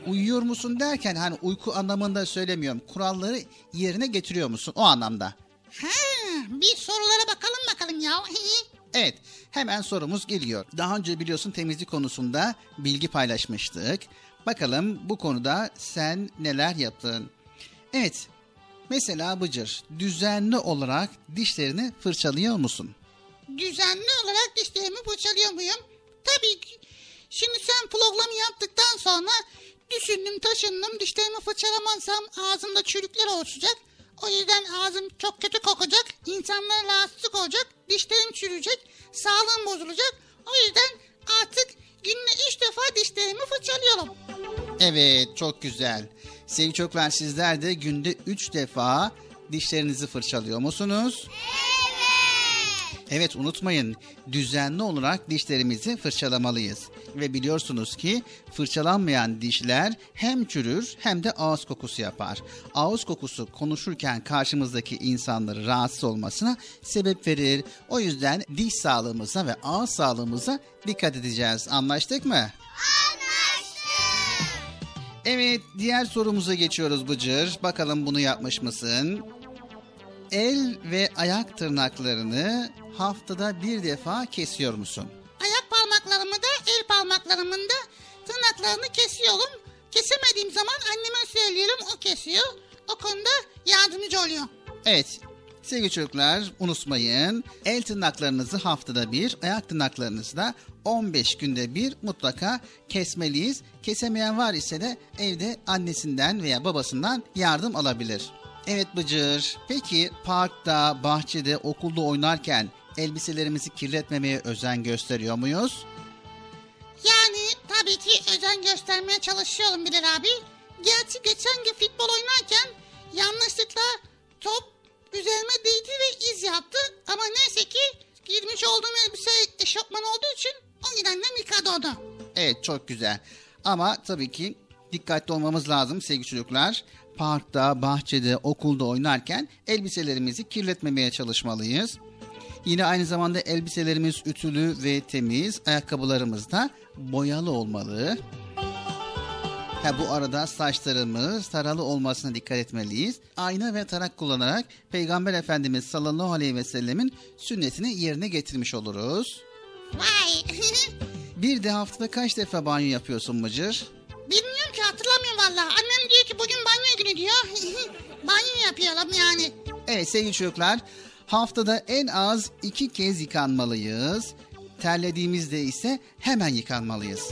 Uyuyor musun derken hani uyku anlamında söylemiyorum. Kuralları yerine getiriyor musun o anlamda. Ha, bir sorulara bakalım bakalım ya. Evet, hemen sorumuz geliyor. Daha önce biliyorsun temizlik konusunda bilgi paylaşmıştık. Bakalım bu konuda sen neler yaptın? Evet, mesela Bıcır, düzenli olarak dişlerini fırçalıyor musun? Düzenli olarak dişlerimi fırçalıyor muyum? Tabii ki. Şimdi sen programı yaptıktan sonra düşündüm taşındım dişlerimi fırçalamazsam ağzımda çürükler oluşacak. O yüzden ağzım çok kötü kokacak, insanlara rahatsızlık olacak, dişlerim çürüyecek, sağlığım bozulacak. O yüzden artık günde üç defa dişlerimi fırçalıyorum. Evet, çok güzel. Sevgili çocuklar sizler de günde 3 defa dişlerinizi fırçalıyor musunuz? Evet unutmayın düzenli olarak dişlerimizi fırçalamalıyız. Ve biliyorsunuz ki fırçalanmayan dişler hem çürür hem de ağız kokusu yapar. Ağız kokusu konuşurken karşımızdaki insanları rahatsız olmasına sebep verir. O yüzden diş sağlığımıza ve ağız sağlığımıza dikkat edeceğiz. Anlaştık mı? Evet diğer sorumuza geçiyoruz Bıcır. Bakalım bunu yapmış mısın? El ve ayak tırnaklarını haftada bir defa kesiyor musun? Ayak parmaklarımı da el parmaklarımın da tırnaklarını kesiyorum. Kesemediğim zaman anneme söylüyorum o kesiyor. O konuda yardımcı oluyor. Evet sevgili çocuklar unutmayın el tırnaklarınızı haftada bir ayak tırnaklarınızı da 15 günde bir mutlaka kesmeliyiz. Kesemeyen var ise de evde annesinden veya babasından yardım alabilir. Evet Bıcır peki parkta, bahçede, okulda oynarken elbiselerimizi kirletmemeye özen gösteriyor muyuz? Yani tabii ki özen göstermeye çalışıyorum Bilal abi. Gerçi geçen gün futbol oynarken yanlışlıkla top üzerime değdi ve iz yaptı. Ama neyse ki giymiş olduğum elbise eşofman olduğu için o nedenle Mikado'da. Evet çok güzel. Ama tabii ki dikkatli olmamız lazım sevgili çocuklar. Parkta, bahçede, okulda oynarken elbiselerimizi kirletmemeye çalışmalıyız. Yine aynı zamanda elbiselerimiz ütülü ve temiz, ayakkabılarımız da boyalı olmalı. Ha, bu arada saçlarımız taralı olmasına dikkat etmeliyiz. Ayna ve tarak kullanarak Peygamber Efendimiz sallallahu aleyhi ve sellemin sünnetini yerine getirmiş oluruz. Vay. Bir de haftada kaç defa banyo yapıyorsun Mıcır? Bilmiyorum ki hatırlamıyorum valla. Annem diyor ki bugün banyo günü diyor. banyo yapıyorum yani. Evet sevgili çocuklar haftada en az iki kez yıkanmalıyız. Terlediğimizde ise hemen yıkanmalıyız.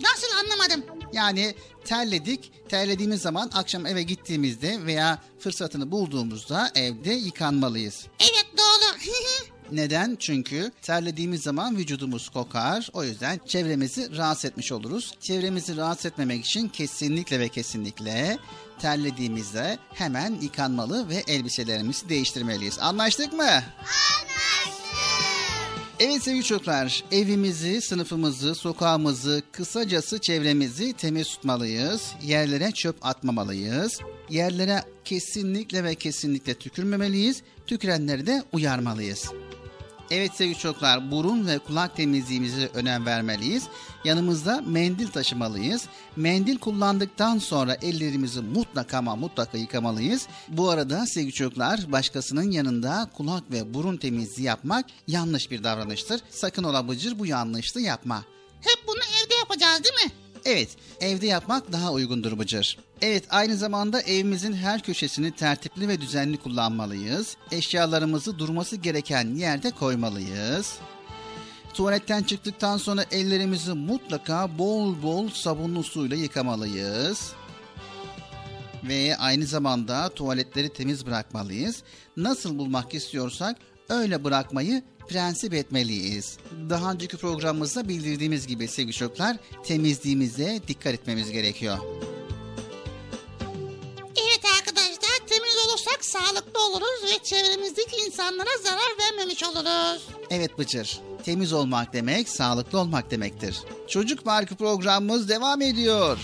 Nasıl anlamadım. Yani terledik, terlediğimiz zaman akşam eve gittiğimizde veya fırsatını bulduğumuzda evde yıkanmalıyız. Evet doğru Neden? Çünkü terlediğimiz zaman vücudumuz kokar. O yüzden çevremizi rahatsız etmiş oluruz. Çevremizi rahatsız etmemek için kesinlikle ve kesinlikle terlediğimizde hemen yıkanmalı ve elbiselerimizi değiştirmeliyiz. Anlaştık mı? Anlaştık. Evet sevgili çocuklar, evimizi, sınıfımızı, sokağımızı, kısacası çevremizi temiz tutmalıyız. Yerlere çöp atmamalıyız. Yerlere kesinlikle ve kesinlikle tükürmemeliyiz. Tükürenleri de uyarmalıyız. Evet sevgili çocuklar, burun ve kulak temizliğimize önem vermeliyiz. Yanımızda mendil taşımalıyız. Mendil kullandıktan sonra ellerimizi mutlaka ama mutlaka yıkamalıyız. Bu arada sevgili çocuklar, başkasının yanında kulak ve burun temizliği yapmak yanlış bir davranıştır. Sakın ola bıcır bu yanlışlı yapma. Hep bunu evde yapacağız değil mi? Evet, evde yapmak daha uygundur Bıcır. Evet, aynı zamanda evimizin her köşesini tertipli ve düzenli kullanmalıyız. Eşyalarımızı durması gereken yerde koymalıyız. Tuvaletten çıktıktan sonra ellerimizi mutlaka bol bol sabunlu suyla yıkamalıyız. Ve aynı zamanda tuvaletleri temiz bırakmalıyız. Nasıl bulmak istiyorsak öyle bırakmayı prensip etmeliyiz. Daha önceki programımızda bildirdiğimiz gibi sevgili çocuklar temizliğimize dikkat etmemiz gerekiyor. Olursak sağlıklı oluruz ve çevremizdeki insanlara zarar vermemiş oluruz. Evet Bıcır, temiz olmak demek sağlıklı olmak demektir. Çocuk Parkı programımız devam ediyor.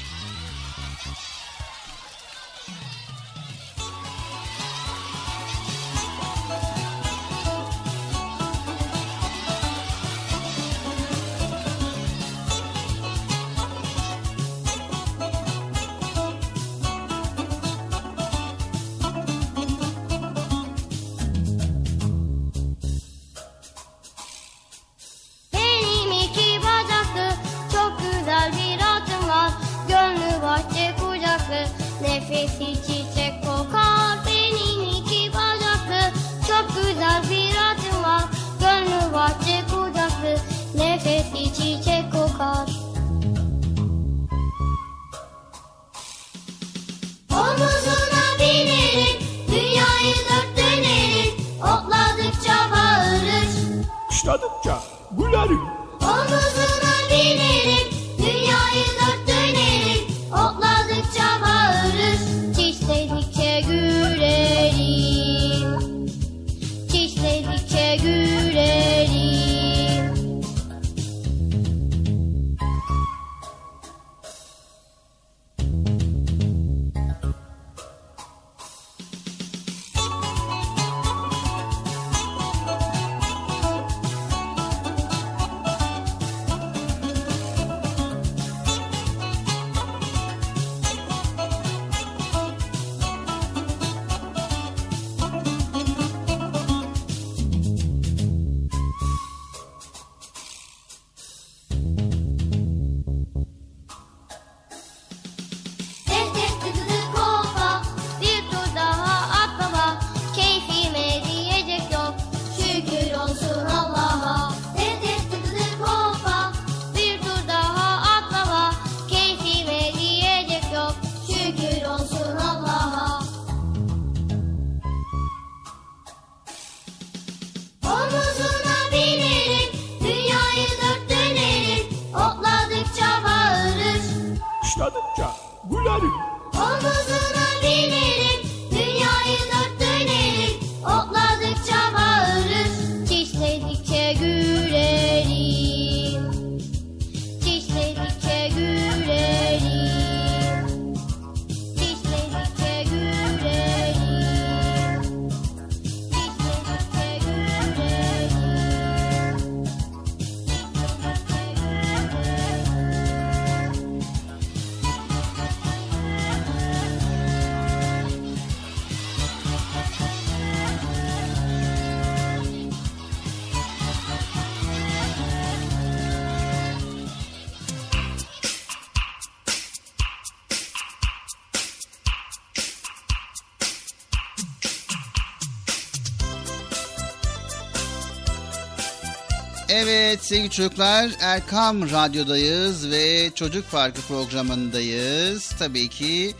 Evet sevgili çocuklar Erkam Radyo'dayız ve Çocuk Parkı programındayız. Tabii ki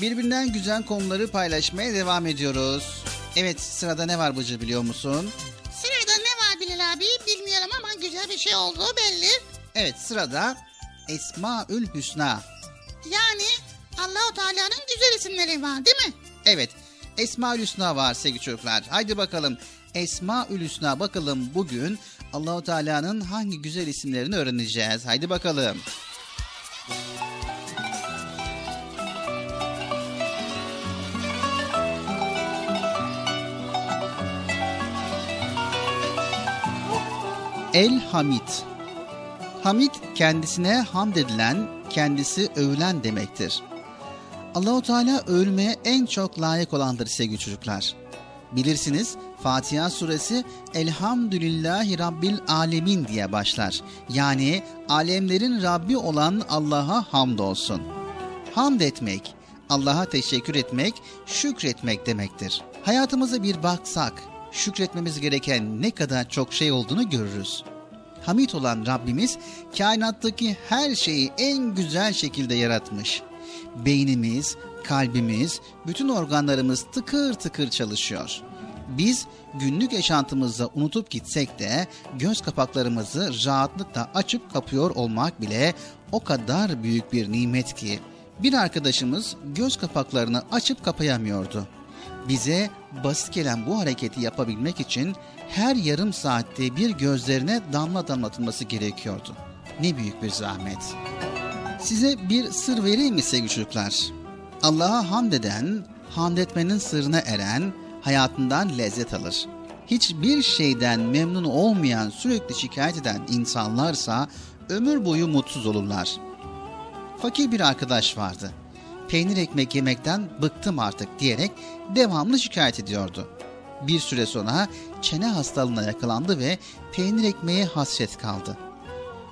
birbirinden güzel konuları paylaşmaya devam ediyoruz. Evet sırada ne var Bıcı biliyor musun? Sırada ne bir şey olduğu belli. Evet sırada Esmaül Hüsna. Yani Allahu Teala'nın güzel isimleri var değil mi? Evet Esmaül Hüsna var sevgili çocuklar. Haydi bakalım Esmaül Hüsna bakalım bugün Allahu Teala'nın hangi güzel isimlerini öğreneceğiz. Haydi bakalım. El Hamid. Hamid kendisine hamd edilen, kendisi övülen demektir. Allahu Teala övülmeye en çok layık olandır sevgili çocuklar. Bilirsiniz Fatiha suresi Elhamdülillahi Rabbil Alemin diye başlar. Yani alemlerin Rabbi olan Allah'a hamdolsun. Hamd etmek, Allah'a teşekkür etmek, şükretmek demektir. Hayatımıza bir baksak, şükretmemiz gereken ne kadar çok şey olduğunu görürüz. Hamid olan Rabbimiz kainattaki her şeyi en güzel şekilde yaratmış. Beynimiz, kalbimiz, bütün organlarımız tıkır tıkır çalışıyor. Biz günlük yaşantımızda unutup gitsek de göz kapaklarımızı rahatlıkla açıp kapıyor olmak bile o kadar büyük bir nimet ki bir arkadaşımız göz kapaklarını açıp kapayamıyordu. Bize basit gelen bu hareketi yapabilmek için her yarım saatte bir gözlerine damla damlatılması gerekiyordu. Ne büyük bir zahmet. Size bir sır vereyim mi sevgili çocuklar? Allah'a hamd eden, hamd etmenin sırrına eren, hayatından lezzet alır. Hiçbir şeyden memnun olmayan, sürekli şikayet eden insanlarsa ömür boyu mutsuz olurlar. Fakir bir arkadaş vardı. Peynir ekmek yemekten bıktım artık diyerek devamlı şikayet ediyordu. Bir süre sonra çene hastalığına yakalandı ve peynir ekmeğe hasret kaldı.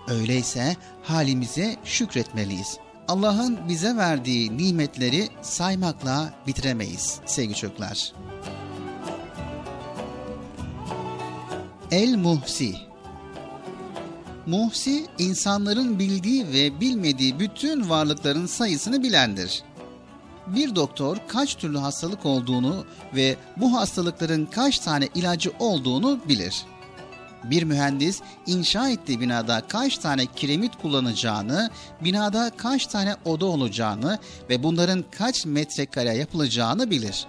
Öyleyse halimize şükretmeliyiz. Allah'ın bize verdiği nimetleri saymakla bitiremeyiz sevgili çocuklar. El Muhsi Muhsi, insanların bildiği ve bilmediği bütün varlıkların sayısını bilendir. Bir doktor kaç türlü hastalık olduğunu ve bu hastalıkların kaç tane ilacı olduğunu bilir. Bir mühendis inşa ettiği binada kaç tane kiremit kullanacağını, binada kaç tane oda olacağını ve bunların kaç metrekare yapılacağını bilir.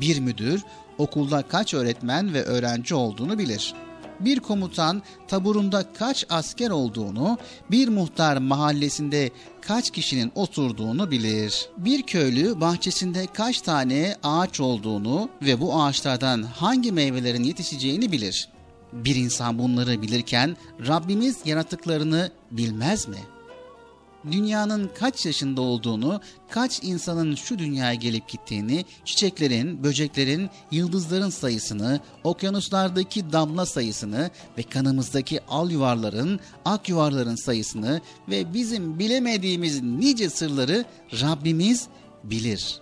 Bir müdür okulda kaç öğretmen ve öğrenci olduğunu bilir.'' Bir komutan taburunda kaç asker olduğunu, bir muhtar mahallesinde kaç kişinin oturduğunu bilir. Bir köylü bahçesinde kaç tane ağaç olduğunu ve bu ağaçlardan hangi meyvelerin yetişeceğini bilir. Bir insan bunları bilirken Rabbimiz yaratıklarını bilmez mi?'' Dünyanın kaç yaşında olduğunu, kaç insanın şu dünyaya gelip gittiğini, çiçeklerin, böceklerin, yıldızların sayısını, okyanuslardaki damla sayısını ve kanımızdaki al yuvarların, ak yuvarların sayısını ve bizim bilemediğimiz nice sırları Rabbimiz bilir.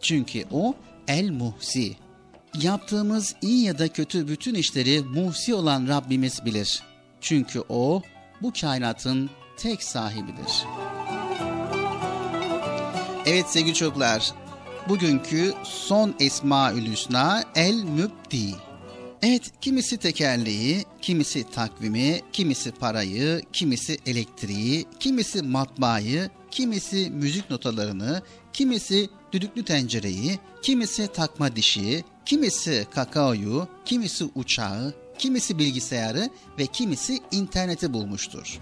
Çünkü o El Muhsi. Yaptığımız iyi ya da kötü bütün işleri muhsi olan Rabbimiz bilir. Çünkü o bu kainatın tek sahibidir. Evet sevgili çocuklar, bugünkü son Esmaül Hüsna El Mübdi. Evet, kimisi tekerleği, kimisi takvimi, kimisi parayı, kimisi elektriği, kimisi matbaayı, kimisi müzik notalarını, kimisi düdüklü tencereyi, kimisi takma dişi, kimisi kakaoyu, kimisi uçağı, kimisi bilgisayarı ve kimisi interneti bulmuştur.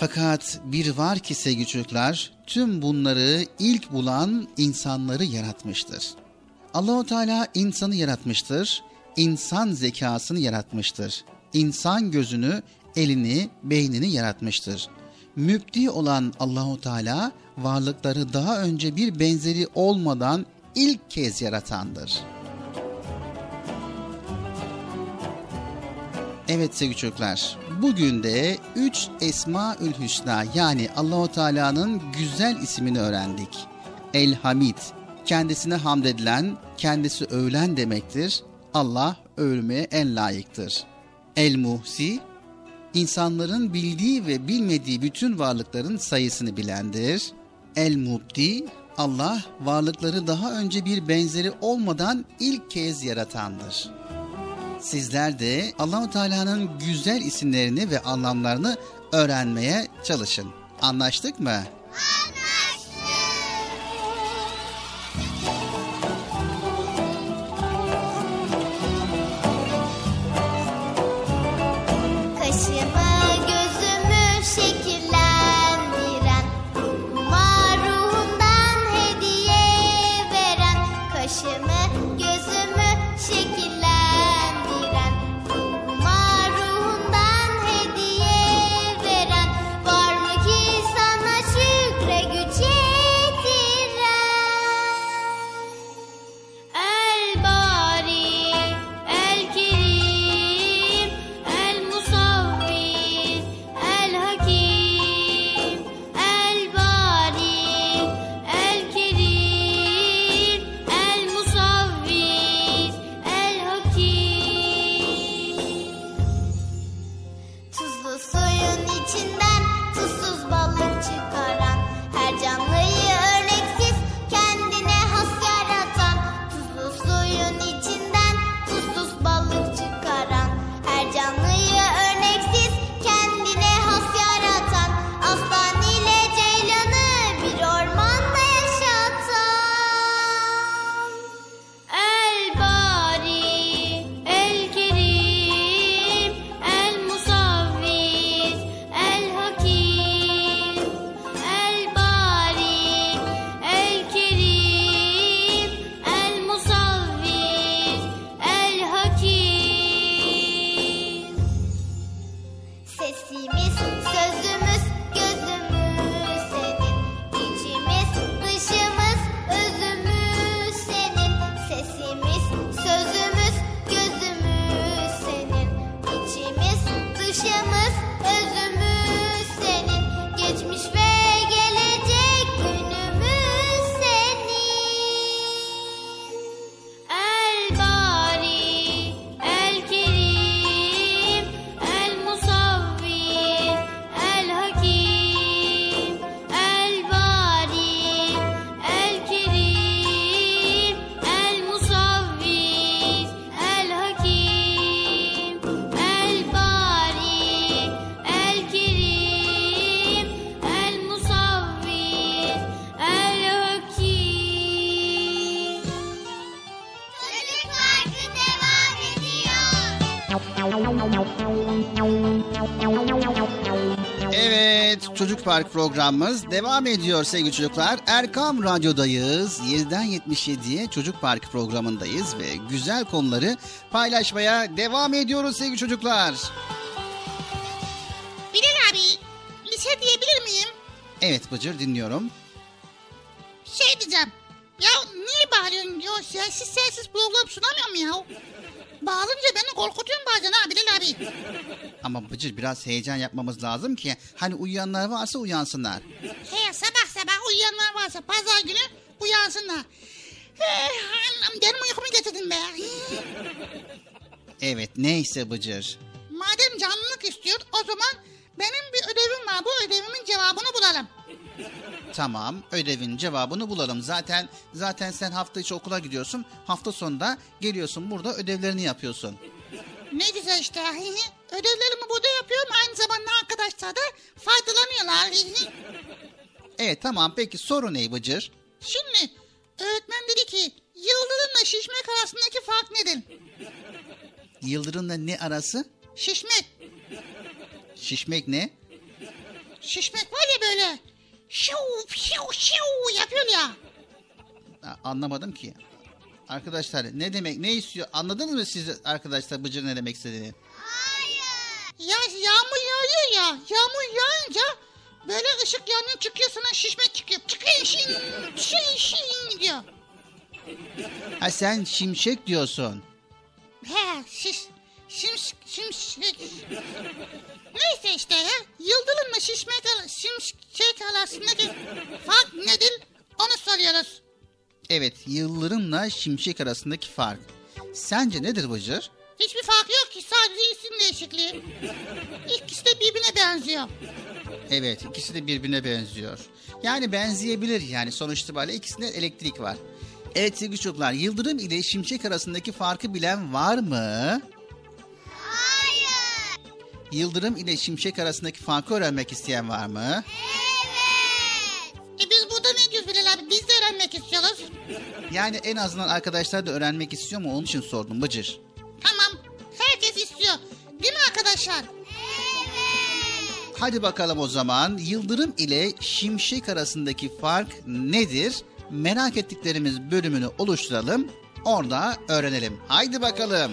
Fakat bir var ki sevgili çocuklar, tüm bunları ilk bulan insanları yaratmıştır. Allahu Teala insanı yaratmıştır, insan zekasını yaratmıştır. İnsan gözünü, elini, beynini yaratmıştır. Mübdi olan Allahu Teala varlıkları daha önce bir benzeri olmadan ilk kez yaratandır.'' Evet sevgili çocuklar, bugün de 3 Esmaül Hüsna yani Allahu Teala'nın güzel ismini öğrendik. El Hamid, kendisine hamd edilen, kendisi övülen demektir. Allah övülmeye en layıktır. El Muhsi, insanların bildiği ve bilmediği bütün varlıkların sayısını bilendir. El Mubdi, Allah varlıkları daha önce bir benzeri olmadan ilk kez yaratandır. Sizler de Allahu Teala'nın güzel isimlerini ve anlamlarını öğrenmeye çalışın. Anlaştık mı? Kaşımı Park programımız devam ediyor sevgili çocuklar. Erkam Radyo'dayız. 7'den 77'ye Çocuk Park programındayız ve güzel konuları paylaşmaya devam ediyoruz sevgili çocuklar. Bilal abi şey diyebilir miyim? Evet Bıcır dinliyorum. Şey diyeceğim. Ya niye bağırıyorsun diyor. Sessiz sessiz program sunamıyorum ya. Bağırınca beni korkutuyorsun bazen ha Bilal abi. Ama Bıcır biraz heyecan yapmamız lazım ki hani uyuyanlar varsa uyansınlar. He sabah sabah uyuyanlar varsa pazar günü uyansınlar. He, anam benim uykumu getirdin be. Evet neyse Bıcır. Madem canlılık istiyor o zaman benim bir ödevim var. Bu ödevimin cevabını bulalım. Tamam ödevin cevabını bulalım. Zaten zaten sen hafta içi okula gidiyorsun. Hafta sonunda geliyorsun burada ödevlerini yapıyorsun. Ne güzel işte. Ödevlerimi burada yapıyorum. Aynı zamanda arkadaşlar da faydalanıyorlar. Evet tamam peki soru ne Bıcır? Şimdi öğretmen dedi ki yıldırımla şişmek arasındaki fark nedir? Yıldırımla ne arası? Şişmek. Şişmek ne? Şişmek var ya böyle. Şiu şiu şiu yapıyor ya. Ha, Anlamadım ki. Arkadaşlar ne demek ne istiyor anladınız mı siz arkadaşlar Bıcır ne demek istediğini? Ya yağmur yağıyor ya. Yağmur yağınca böyle ışık yanıyor çıkıyor sana şişmek çıkıyor. Çıkıyor şin şin şin diyor. Ha sen şimşek diyorsun. He şiş şimş şimşek. Neyse işte ya. Yıldırımla şişmek şimşek arasındaki fark nedir? Onu soruyoruz. Evet yıldırımla şimşek arasındaki fark. Sence nedir Bıcır? Hiçbir fark yok ki sadece isim değişikliği. İkisi de birbirine benziyor. Evet ikisi de birbirine benziyor. Yani benzeyebilir yani sonuç itibariyle ikisinde elektrik var. Evet sevgili çocuklar yıldırım ile şimşek arasındaki farkı bilen var mı? Yıldırım ile şimşek arasındaki farkı öğrenmek isteyen var mı? E biz burada ne diyoruz Bilal abi? Biz de öğrenmek istiyoruz. Yani en azından arkadaşlar da öğrenmek istiyor mu? Onun için sordum Bıcır. Tamam. Herkes istiyor. Değil mi arkadaşlar? Hadi bakalım o zaman yıldırım ile şimşek arasındaki fark nedir? Merak ettiklerimiz bölümünü oluşturalım. Orada öğrenelim. Haydi bakalım. Yıldırım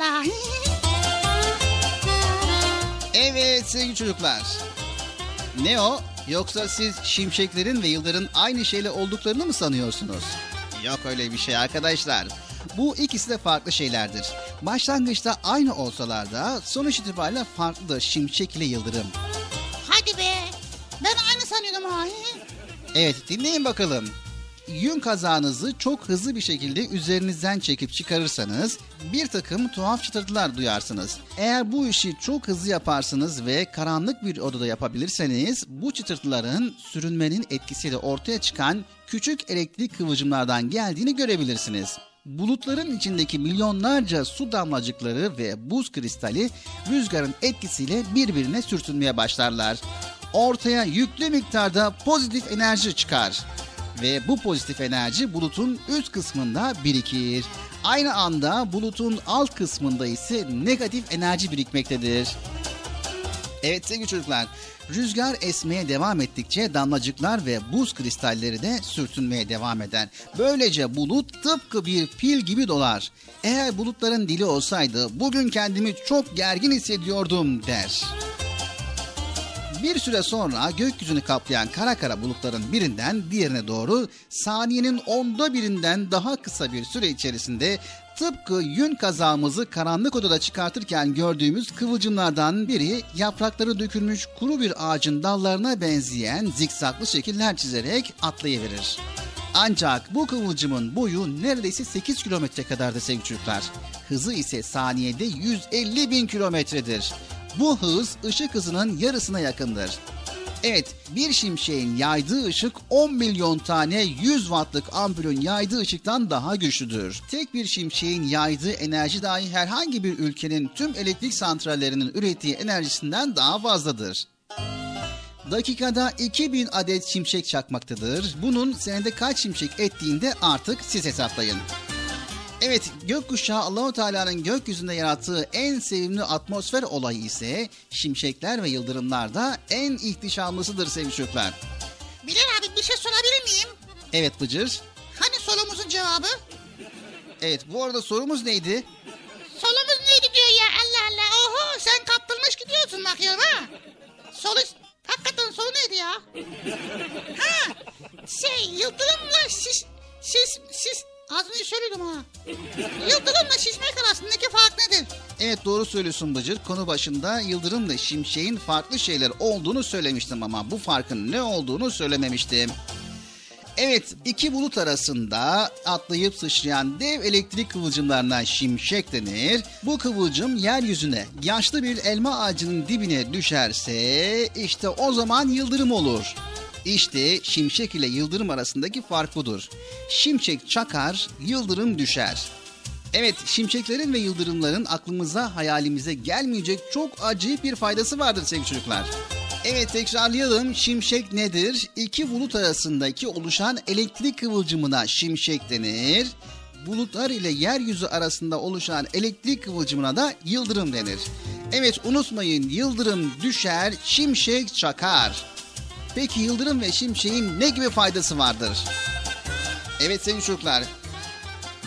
valla. Evet sevgili çocuklar. Ne o? Yoksa siz şimşeklerin ve yıldırın aynı şeyle olduklarını mı sanıyorsunuz? Yok öyle bir şey arkadaşlar. Bu ikisi de farklı şeylerdir. Başlangıçta aynı olsalar da sonuç itibariyle farklıdır şimşek ile yıldırım. Hadi be. Ben aynı sanıyordum ha. Evet dinleyin bakalım. Yün kazağınızı çok hızlı bir şekilde üzerinizden çekip çıkarırsanız bir takım tuhaf çıtırtılar duyarsınız. Eğer bu işi çok hızlı yaparsınız ve karanlık bir odada yapabilirseniz bu çıtırtıların sürünmenin etkisiyle ortaya çıkan küçük elektrik kıvılcımlardan geldiğini görebilirsiniz. Bulutların içindeki milyonlarca su damlacıkları ve buz kristali rüzgarın etkisiyle birbirine sürtünmeye başlarlar. Ortaya yüklü miktarda pozitif enerji çıkar ve bu pozitif enerji bulutun üst kısmında birikir. Aynı anda bulutun alt kısmında ise negatif enerji birikmektedir. Evet sevgili çocuklar, rüzgar esmeye devam ettikçe damlacıklar ve buz kristalleri de sürtünmeye devam eder. Böylece bulut tıpkı bir pil gibi dolar. Eğer bulutların dili olsaydı bugün kendimi çok gergin hissediyordum der. Bir süre sonra gökyüzünü kaplayan kara kara bulutların birinden diğerine doğru saniyenin onda birinden daha kısa bir süre içerisinde tıpkı yün kazağımızı karanlık odada çıkartırken gördüğümüz kıvılcımlardan biri yaprakları dökülmüş kuru bir ağacın dallarına benzeyen zikzaklı şekiller çizerek atlayıverir. Ancak bu kıvılcımın boyu neredeyse 8 kilometre kadardı sevgili çocuklar. Hızı ise saniyede 150 bin kilometredir. Bu hız ışık hızının yarısına yakındır. Evet, bir şimşeğin yaydığı ışık 10 milyon tane 100 wattlık ampulün yaydığı ışıktan daha güçlüdür. Tek bir şimşeğin yaydığı enerji dahi herhangi bir ülkenin tüm elektrik santrallerinin ürettiği enerjisinden daha fazladır. Dakikada 2000 adet şimşek çakmaktadır. Bunun senede kaç şimşek ettiğinde artık siz hesaplayın. Evet, gökkuşağı Allahu Teala'nın gökyüzünde yarattığı en sevimli atmosfer olayı ise şimşekler ve yıldırımlarda en ihtişamlısıdır sevgili çocuklar. Bilal abi bir şey sorabilir miyim? Evet Bıcır. Hani sorumuzun cevabı? Evet, bu arada sorumuz neydi? Solumuz neydi diyor ya Allah Allah. Oho sen kaptırmış gidiyorsun bakıyorum ha. Solu... Hakikaten solu neydi ya? Ha şey yıldırımla şiş... Şiş... Şiş... Az önce söyledim ha. Yıldırımla şişmek arasındaki fark nedir? Evet doğru söylüyorsun Bıcır. Konu başında yıldırımla şimşeğin farklı şeyler olduğunu söylemiştim ama bu farkın ne olduğunu söylememiştim. Evet iki bulut arasında atlayıp sıçrayan dev elektrik kıvılcımlarına şimşek denir. Bu kıvılcım yeryüzüne yaşlı bir elma ağacının dibine düşerse işte o zaman yıldırım olur. İşte şimşek ile yıldırım arasındaki fark budur. Şimşek çakar, yıldırım düşer. Evet, şimşeklerin ve yıldırımların aklımıza, hayalimize gelmeyecek çok acayip bir faydası vardır sevgili çocuklar. Evet tekrarlayalım. Şimşek nedir? İki bulut arasındaki oluşan elektrik kıvılcımına şimşek denir. Bulutlar ile yeryüzü arasında oluşan elektrik kıvılcımına da yıldırım denir. Evet unutmayın yıldırım düşer, şimşek çakar. Peki yıldırım ve şimşeğin ne gibi faydası vardır? Evet sevgili çocuklar,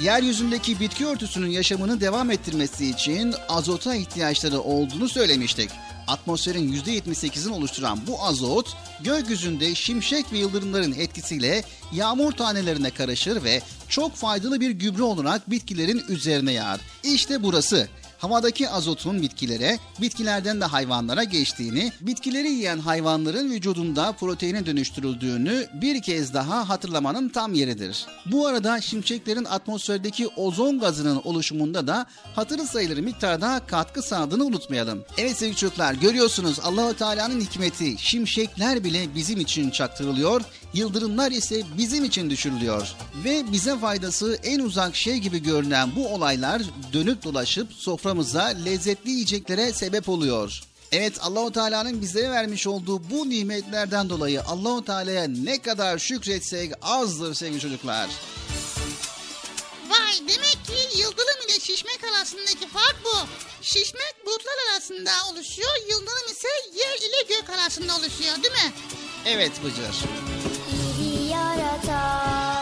yeryüzündeki bitki örtüsünün yaşamını devam ettirmesi için azota ihtiyaçları olduğunu söylemiştik. Atmosferin %78'ini oluşturan bu azot gökyüzünde şimşek ve yıldırımların etkisiyle yağmur tanelerine karışır ve çok faydalı bir gübre olarak bitkilerin üzerine yağar. İşte burası havadaki azotun bitkilere, bitkilerden de hayvanlara geçtiğini, bitkileri yiyen hayvanların vücudunda proteine dönüştürüldüğünü bir kez daha hatırlamanın tam yeridir. Bu arada şimşeklerin atmosferdeki ozon gazının oluşumunda da hatırı sayılır miktarda katkı sağladığını unutmayalım. Evet sevgili çocuklar görüyorsunuz Allahu Teala'nın hikmeti şimşekler bile bizim için çaktırılıyor, yıldırımlar ise bizim için düşürülüyor. Ve bize faydası en uzak şey gibi görünen bu olaylar dönüp dolaşıp soframıza lezzetli yiyeceklere sebep oluyor. Evet Allahu Teala'nın bizlere vermiş olduğu bu nimetlerden dolayı Allahu Teala'ya ne kadar şükretsek azdır sevgili çocuklar. Vay demek ki yıldırım ile şişmek arasındaki fark bu. Şişmek bulutlar arasında oluşuyor, yıldırım ise yer ile gök arasında oluşuyor değil mi? Evet Bıcır. İyi yaratan, güyü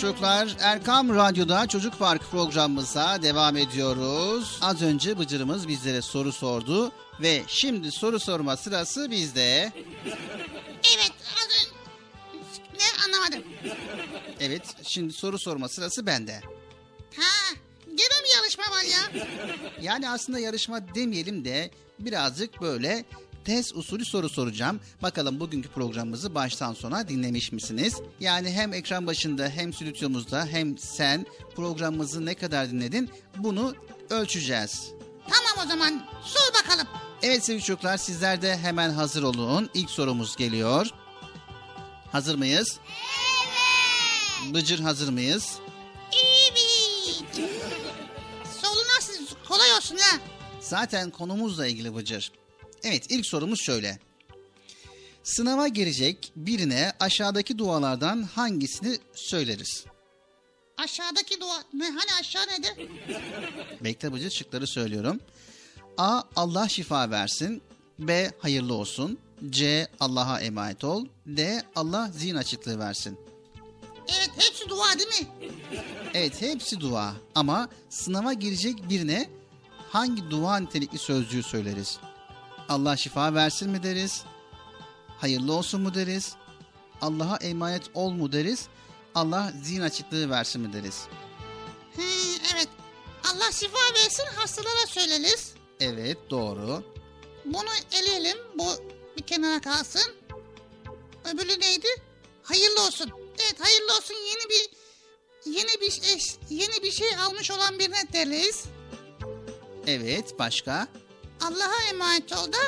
çocuklar Erkam Radyo'da Çocuk Park programımıza devam ediyoruz. Az önce Bıcır'ımız bizlere soru sordu ve şimdi soru sorma sırası bizde. Evet, az ön- ne anlamadım. Evet şimdi soru sorma sırası bende. Ha, Gene mi yarışma var ya? Yani aslında yarışma demeyelim de birazcık böyle test usulü soru soracağım. Bakalım bugünkü programımızı baştan sona dinlemiş misiniz? Yani hem ekran başında hem stüdyomuzda hem sen programımızı ne kadar dinledin bunu ölçeceğiz. Tamam o zaman sor bakalım. Evet sevgili çocuklar sizler de hemen hazır olun. İlk sorumuz geliyor. Hazır mıyız? Evet. Bıcır hazır mıyız? Evet. Soru nasıl? Kolay olsun ha. Zaten konumuzla ilgili Bıcır. Evet ilk sorumuz şöyle. Sınava girecek birine aşağıdaki dualardan hangisini söyleriz? Aşağıdaki dua ne hani aşağı nedir? Bekle Bıcır şıkları söylüyorum. A. Allah şifa versin. B. Hayırlı olsun. C. Allah'a emanet ol. D. Allah zihin açıklığı versin. Evet hepsi dua değil mi? Evet hepsi dua ama sınava girecek birine hangi dua nitelikli sözcüğü söyleriz? Allah şifa versin mi deriz? Hayırlı olsun mu deriz? Allah'a emanet ol mu deriz? Allah zihin açıklığı versin mi deriz? He, evet. Allah şifa versin hastalara söyleriz. Evet doğru. Bunu eleyelim. Bu bir kenara kalsın. Öbürü neydi? Hayırlı olsun. Evet hayırlı olsun yeni bir yeni bir eş, yeni bir şey almış olan birine deriz. Evet başka? Allah'a emanet ol da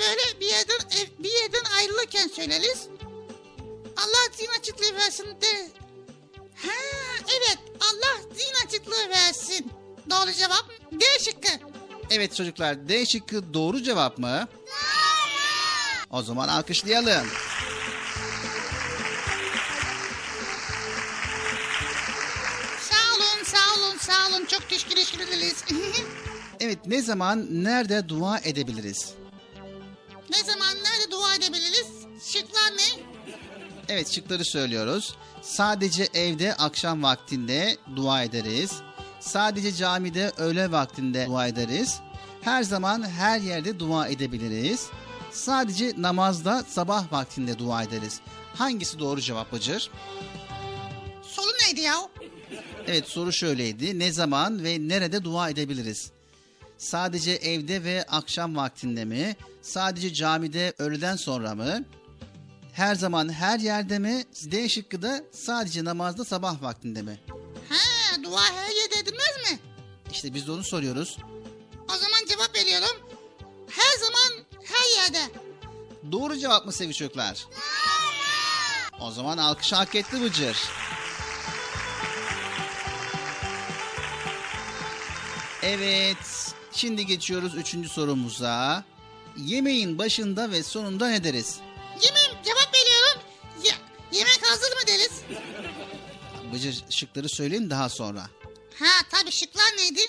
böyle bir yerden ev- bir yerden ayrılırken söyleriz. Allah zihin açıklığı versin de. Ha evet Allah zihin açıklığı versin. Doğru cevap D şıkkı. Evet çocuklar D şıkkı doğru cevap mı? Doğru. O zaman alkışlayalım. Sağ olun sağ olun sağ olun çok teşekkür ederiz. Evet ne zaman nerede dua edebiliriz? ne zaman nerede dua edebiliriz? Şıklar ne? Evet şıkları söylüyoruz. Sadece evde akşam vaktinde dua ederiz. Sadece camide öğle vaktinde dua ederiz. Her zaman her yerde dua edebiliriz. Sadece namazda sabah vaktinde dua ederiz. Hangisi doğru cevap Bıcır? Soru neydi ya? Evet soru şöyleydi. Ne zaman ve nerede dua edebiliriz? Sadece evde ve akşam vaktinde mi? Sadece camide öğleden sonra mı? Her zaman her yerde mi? D şıkkı da sadece namazda sabah vaktinde mi? Ha dua her yerde edilmez mi? İşte biz de onu soruyoruz. O zaman cevap veriyorum. Her zaman her yerde. Doğru cevap mı sevgili çocuklar? O zaman alkış hak etti Bıcır. Evet. Şimdi geçiyoruz üçüncü sorumuza. Yemeğin başında ve sonunda ne deriz? Yemeğim cevap veriyorum. Ya, yemek hazır mı deriz? Bıcır şıkları söyleyin daha sonra. Ha tabii şıklar neydi?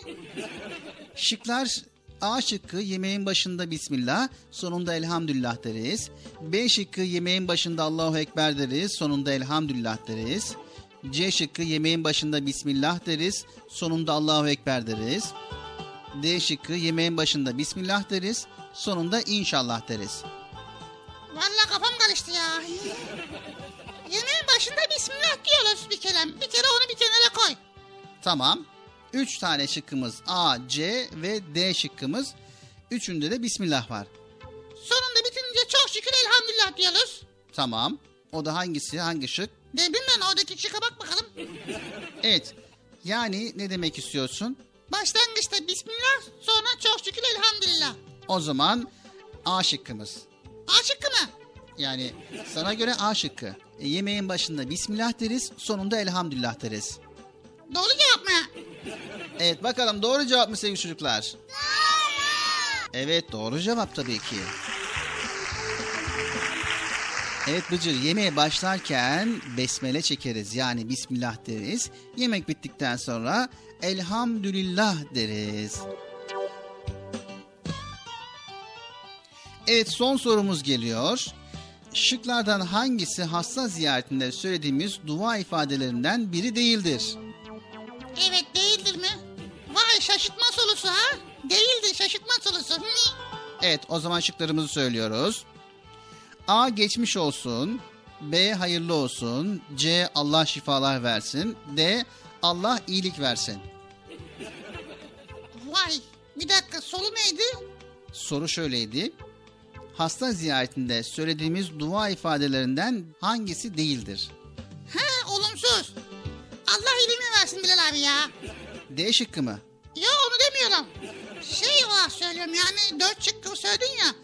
Şıklar A şıkkı yemeğin başında Bismillah, sonunda Elhamdülillah deriz. B şıkkı yemeğin başında Allahu Ekber deriz, sonunda Elhamdülillah deriz. C şıkkı yemeğin başında Bismillah deriz, sonunda Allahu Ekber deriz. D şıkkı yemeğin başında Bismillah deriz, sonunda İnşallah deriz. Vallahi kafam karıştı ya. Yemeğin başında bismillah diyoruz bir kere. Bir kere onu bir kenara koy. Tamam. Üç tane şıkkımız A, C ve D şıkkımız. Üçünde de Bismillah var. Sonunda bitince çok şükür elhamdülillah diyoruz. Tamam. O da hangisi? Hangi şık? Ne bileyim ben oradaki şıka bak bakalım. Evet. Yani ne demek istiyorsun? Başlangıçta bismillah sonra çok şükür elhamdülillah. O zaman A şıkkımız. A şıkkı mı? Yani sana göre A şıkkı. E, yemeğin başında Bismillah deriz, sonunda Elhamdülillah deriz. Doğru cevap mı? Evet bakalım doğru cevap mı sevgili çocuklar? Doğru. Evet doğru cevap tabii ki. Evet Bıcır yemeğe başlarken besmele çekeriz yani Bismillah deriz. Yemek bittikten sonra Elhamdülillah deriz. Evet son sorumuz geliyor. Şıklardan hangisi hasta ziyaretinde söylediğimiz dua ifadelerinden biri değildir? Evet değildir mi? Vay şaşırtma sorusu ha? Değildir şaşırtma sorusu. Hı. Evet o zaman şıklarımızı söylüyoruz. A geçmiş olsun. B hayırlı olsun. C Allah şifalar versin. D Allah iyilik versin. Vay bir dakika solu neydi? Soru şöyleydi. Hasta ziyaretinde söylediğimiz dua ifadelerinden hangisi değildir? He olumsuz. Allah ilimi versin Bilal abi ya. D şıkkı mı? Ya onu demiyorum. Şey olarak söylüyorum yani dört şıkkı söyledin ya.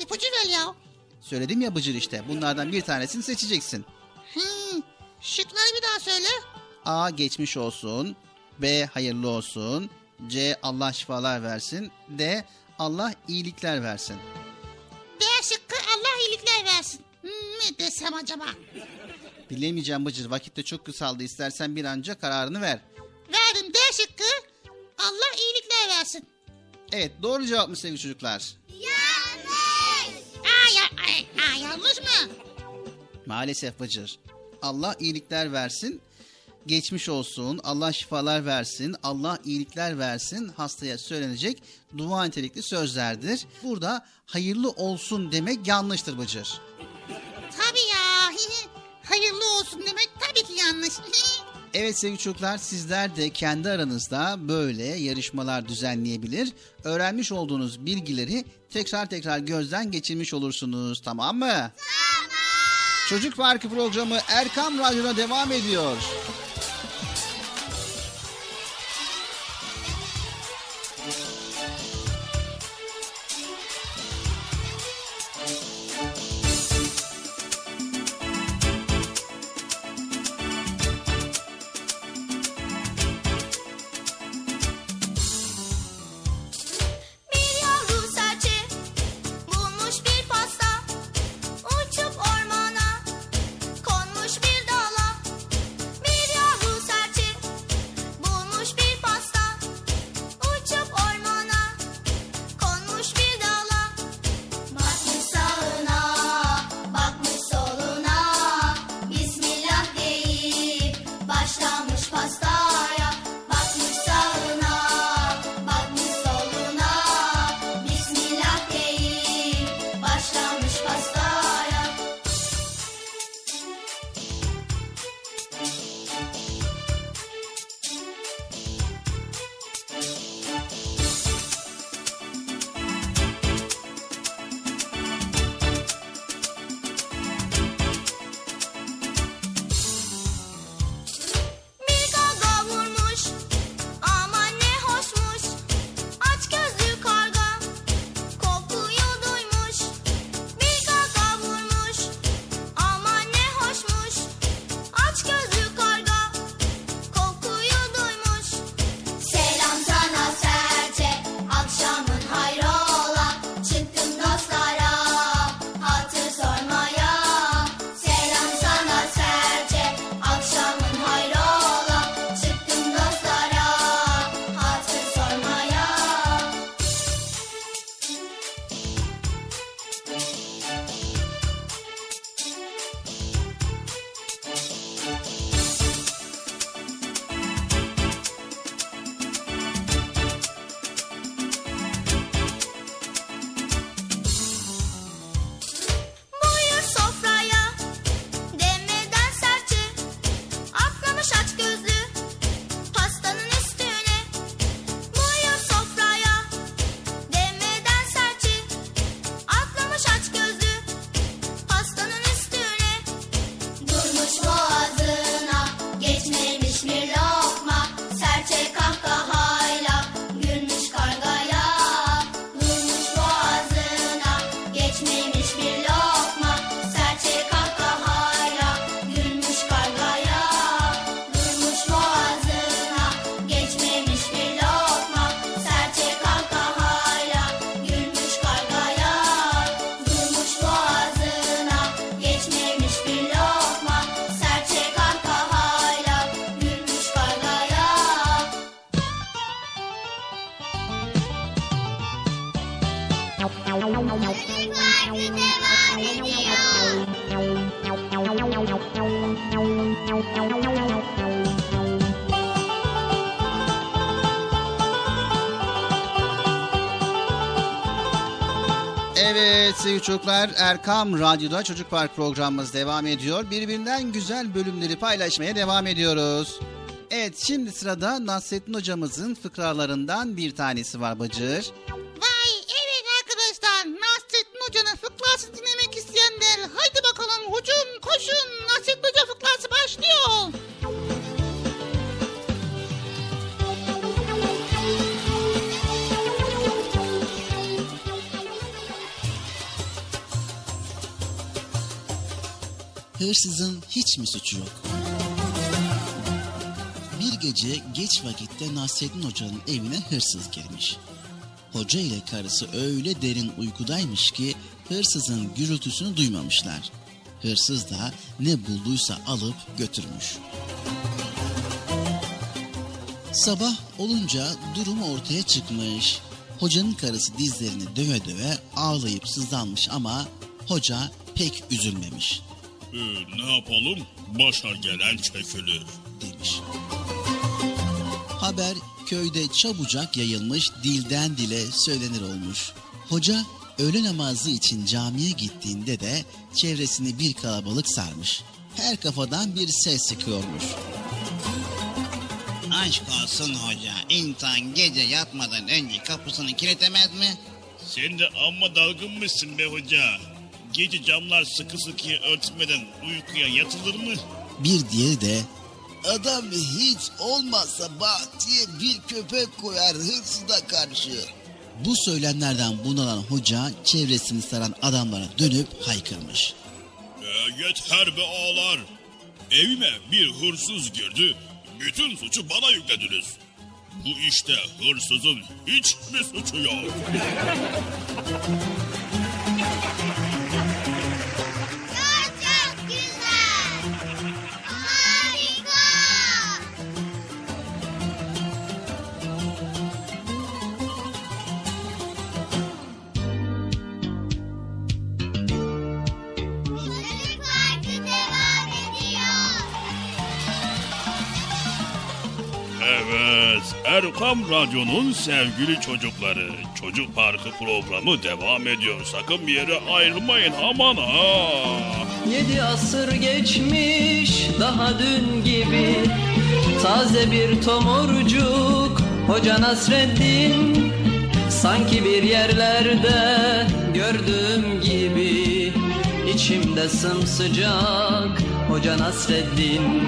İpucu ver ya. Söyledim ya Bıcır işte. Bunlardan bir tanesini seçeceksin. Hmm, şıkları bir daha söyle. A. Geçmiş olsun. B. Hayırlı olsun. C. Allah şifalar versin. D. Allah iyilikler versin. D şıkkı Allah iyilikler versin. Hmm, ne desem acaba? Bilemeyeceğim Bıcır. Vakit de çok kısaldı. İstersen bir anca kararını ver. Verdim D şıkkı. Allah iyilikler versin. Evet doğru cevap mı sevgili çocuklar? Yanlış. Aa, ya, ay, aa, yanlış mı? Maalesef Bıcır. Allah iyilikler versin. Geçmiş olsun. Allah şifalar versin. Allah iyilikler versin. Hastaya söylenecek dua nitelikli sözlerdir. Burada hayırlı olsun demek yanlıştır Bıcır. Tabii ya. Hayırlı olsun demek tabii ki yanlış. Evet sevgili çocuklar sizler de kendi aranızda böyle yarışmalar düzenleyebilir. Öğrenmiş olduğunuz bilgileri tekrar tekrar gözden geçirmiş olursunuz tamam mı? Tamam. Çocuk Parkı programı Erkam Radyo'da devam ediyor. Sevgili çocuklar Erkam Radyo'da Çocuk Park programımız devam ediyor. Birbirinden güzel bölümleri paylaşmaya devam ediyoruz. Evet şimdi sırada Nasrettin hocamızın fıkralarından bir tanesi var Bıcır. Hırsızın hiç mi suçu yok? Bir gece geç vakitte Nasrettin Hoca'nın evine hırsız girmiş. Hoca ile karısı öyle derin uykudaymış ki hırsızın gürültüsünü duymamışlar. Hırsız da ne bulduysa alıp götürmüş. Sabah olunca durum ortaya çıkmış. Hocanın karısı dizlerini döve döve ağlayıp sızlanmış ama hoca pek üzülmemiş. Ee, ne yapalım? Başa gelen çekilir. demiş. Haber köyde çabucak yayılmış dilden dile söylenir olmuş. Hoca öğle namazı için camiye gittiğinde de çevresini bir kalabalık sarmış. Her kafadan bir ses çıkıyormuş. Aşk olsun hoca. İnsan gece yatmadan önce kapısını kilitlemez mi? Sen de amma dalgınmışsın be hoca. Gece camlar sıkı sıkıya örtmeden uykuya yatılır mı? Bir diğeri de Adam hiç olmazsa bahçeye bir köpek koyar hırsıza karşı. bu söylemlerden bunalan hoca çevresini saran adamlara dönüp haykırmış. Ee, yeter be ağalar. Evime bir hırsız girdi. Bütün suçu bana yüklediniz. Bu işte hırsızın hiç mi suçu yok? Erkam Radyo'nun sevgili çocukları. Çocuk Parkı programı devam ediyor. Sakın bir yere ayrılmayın aman ha. Yedi asır geçmiş daha dün gibi Taze bir tomurcuk Hoca Nasreddin Sanki bir yerlerde gördüğüm gibi İçimde sımsıcak Hoca Nasreddin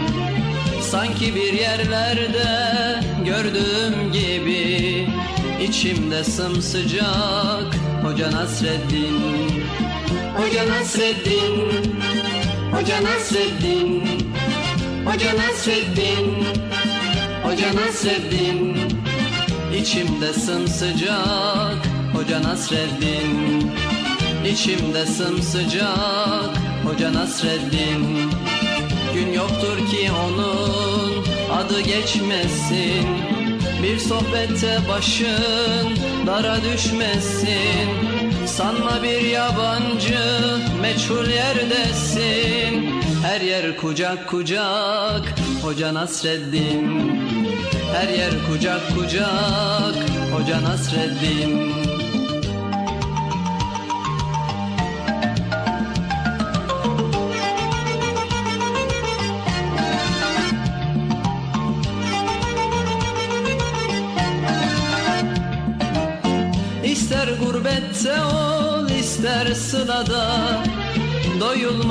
Sanki bir yerlerde gördüğüm gibi İçimde sımsıcak Hoca Nasreddin. Hoca Nasreddin. Hoca Nasreddin. Hoca Nasreddin. Hoca Nasreddin. İçimde sımsıcak Hoca Nasreddin. İçimde sımsıcak Hoca Nasreddin. Gün yoktur ki onun adı geçmesin. Bir sohbette başın dara düşmesin. Sanma bir yabancı meçhul yerdesin. Her yer kucak kucak Hoca Nasreddin. Her yer kucak kucak Hoca Nasreddin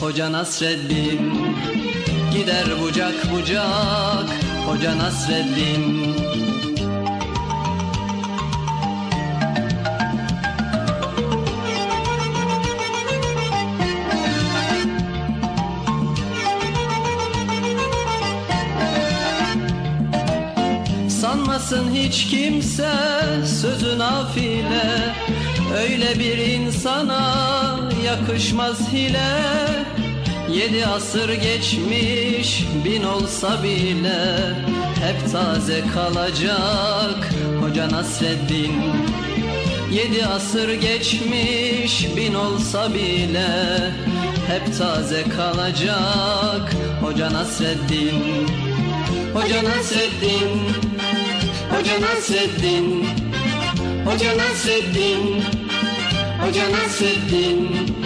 Hoca Nasreddin. Gider bucak bucak Hoca Nasreddin. Sanmasın hiç kimse sözü nafile Öyle bir insana yakışmaz hile Yedi asır geçmiş bin olsa bile Hep taze kalacak Hoca Nasreddin. Yedi asır geçmiş bin olsa bile Hep taze kalacak Hoca Nasreddin. Hoca Nasreddin. Hoca Nasreddin. Hoca Nasreddin. Hoca Nasreddin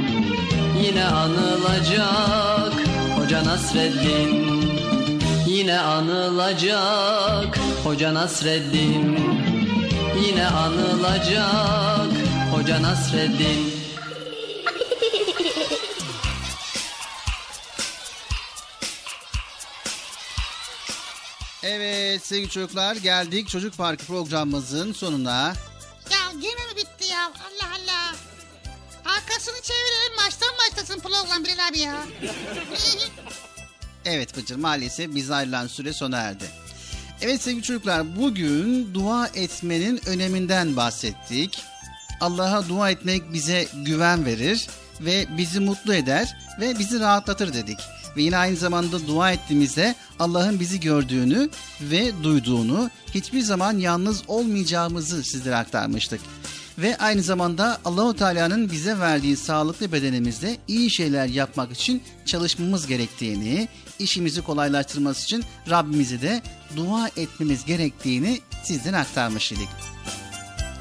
Yine anılacak Hoca Nasreddin. Yine anılacak Hoca Nasreddin. Yine anılacak Hoca Nasreddin. Evet sevgili çocuklar geldik Çocuk Parkı programımızın sonuna. Arkasını çevirelim baştan başlasın program Bilal abi ya. Evet Bıcır maalesef bize ayrılan süre sona erdi. Evet sevgili çocuklar bugün dua etmenin öneminden bahsettik. Allah'a dua etmek bize güven verir ve bizi mutlu eder ve bizi rahatlatır dedik. Ve yine aynı zamanda dua ettiğimizde Allah'ın bizi gördüğünü ve duyduğunu, hiçbir zaman yalnız olmayacağımızı sizlere aktarmıştık. Ve aynı zamanda Allahu Teala'nın bize verdiği sağlıklı bedenimizde iyi şeyler yapmak için çalışmamız gerektiğini, işimizi kolaylaştırması için Rabbimize de dua etmemiz gerektiğini sizlere aktarmış idik.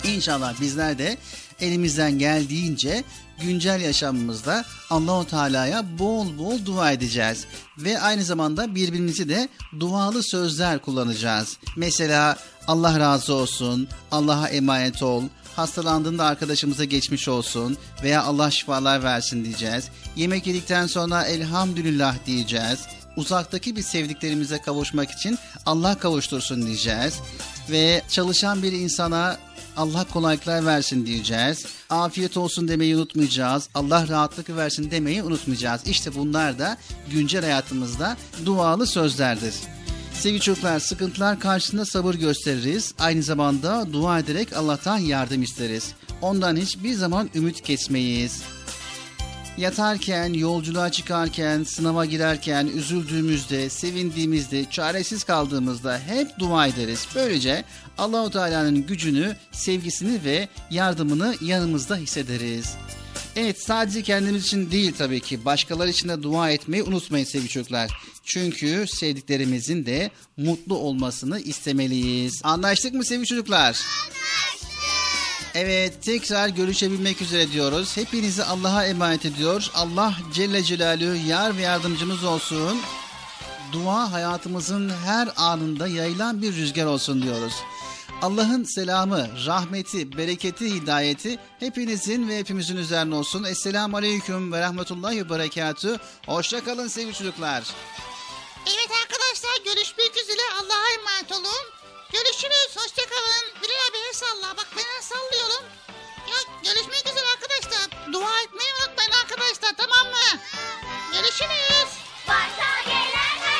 İnşallah bizler de elimizden geldiğince güncel yaşamımızda Allahu Teala'ya bol bol dua edeceğiz ve aynı zamanda birbirimizi de dualı sözler kullanacağız. Mesela Allah razı olsun, Allah'a emanet ol, hastalandığında arkadaşımıza geçmiş olsun veya Allah şifalar versin diyeceğiz. Yemek yedikten sonra elhamdülillah diyeceğiz. Uzaktaki bir sevdiklerimize kavuşmak için Allah kavuştursun diyeceğiz. Ve çalışan bir insana Allah kolaylıklar versin diyeceğiz. Afiyet olsun demeyi unutmayacağız. Allah rahatlık versin demeyi unutmayacağız. İşte bunlar da güncel hayatımızda dualı sözlerdir. Sevgili çocuklar sıkıntılar karşısında sabır gösteririz. Aynı zamanda dua ederek Allah'tan yardım isteriz. Ondan hiçbir zaman ümit kesmeyiz. Yatarken, yolculuğa çıkarken, sınava girerken, üzüldüğümüzde, sevindiğimizde, çaresiz kaldığımızda hep dua ederiz. Böylece Allahu Teala'nın gücünü, sevgisini ve yardımını yanımızda hissederiz. Evet sadece kendimiz için değil tabii ki başkaları için de dua etmeyi unutmayın sevgili çocuklar. Çünkü sevdiklerimizin de mutlu olmasını istemeliyiz. Anlaştık mı sevgili çocuklar? Anlaştık. Evet tekrar görüşebilmek üzere diyoruz. Hepinizi Allah'a emanet ediyor. Allah Celle Celaluhu yar ve yardımcımız olsun. Dua hayatımızın her anında yayılan bir rüzgar olsun diyoruz. Allah'ın selamı, rahmeti, bereketi, hidayeti hepinizin ve hepimizin üzerine olsun. Esselamu Aleyküm ve Rahmetullahi ve Berekatü. Hoşça kalın sevgili çocuklar. Evet arkadaşlar görüşmek üzere Allah'a emanet olun. Görüşürüz hoşçakalın. Bilal abi salla bak ben el sallıyorum. Ya görüşmek üzere arkadaşlar. Dua etmeyi unutmayın arkadaşlar tamam mı? Görüşürüz. Başa gelen her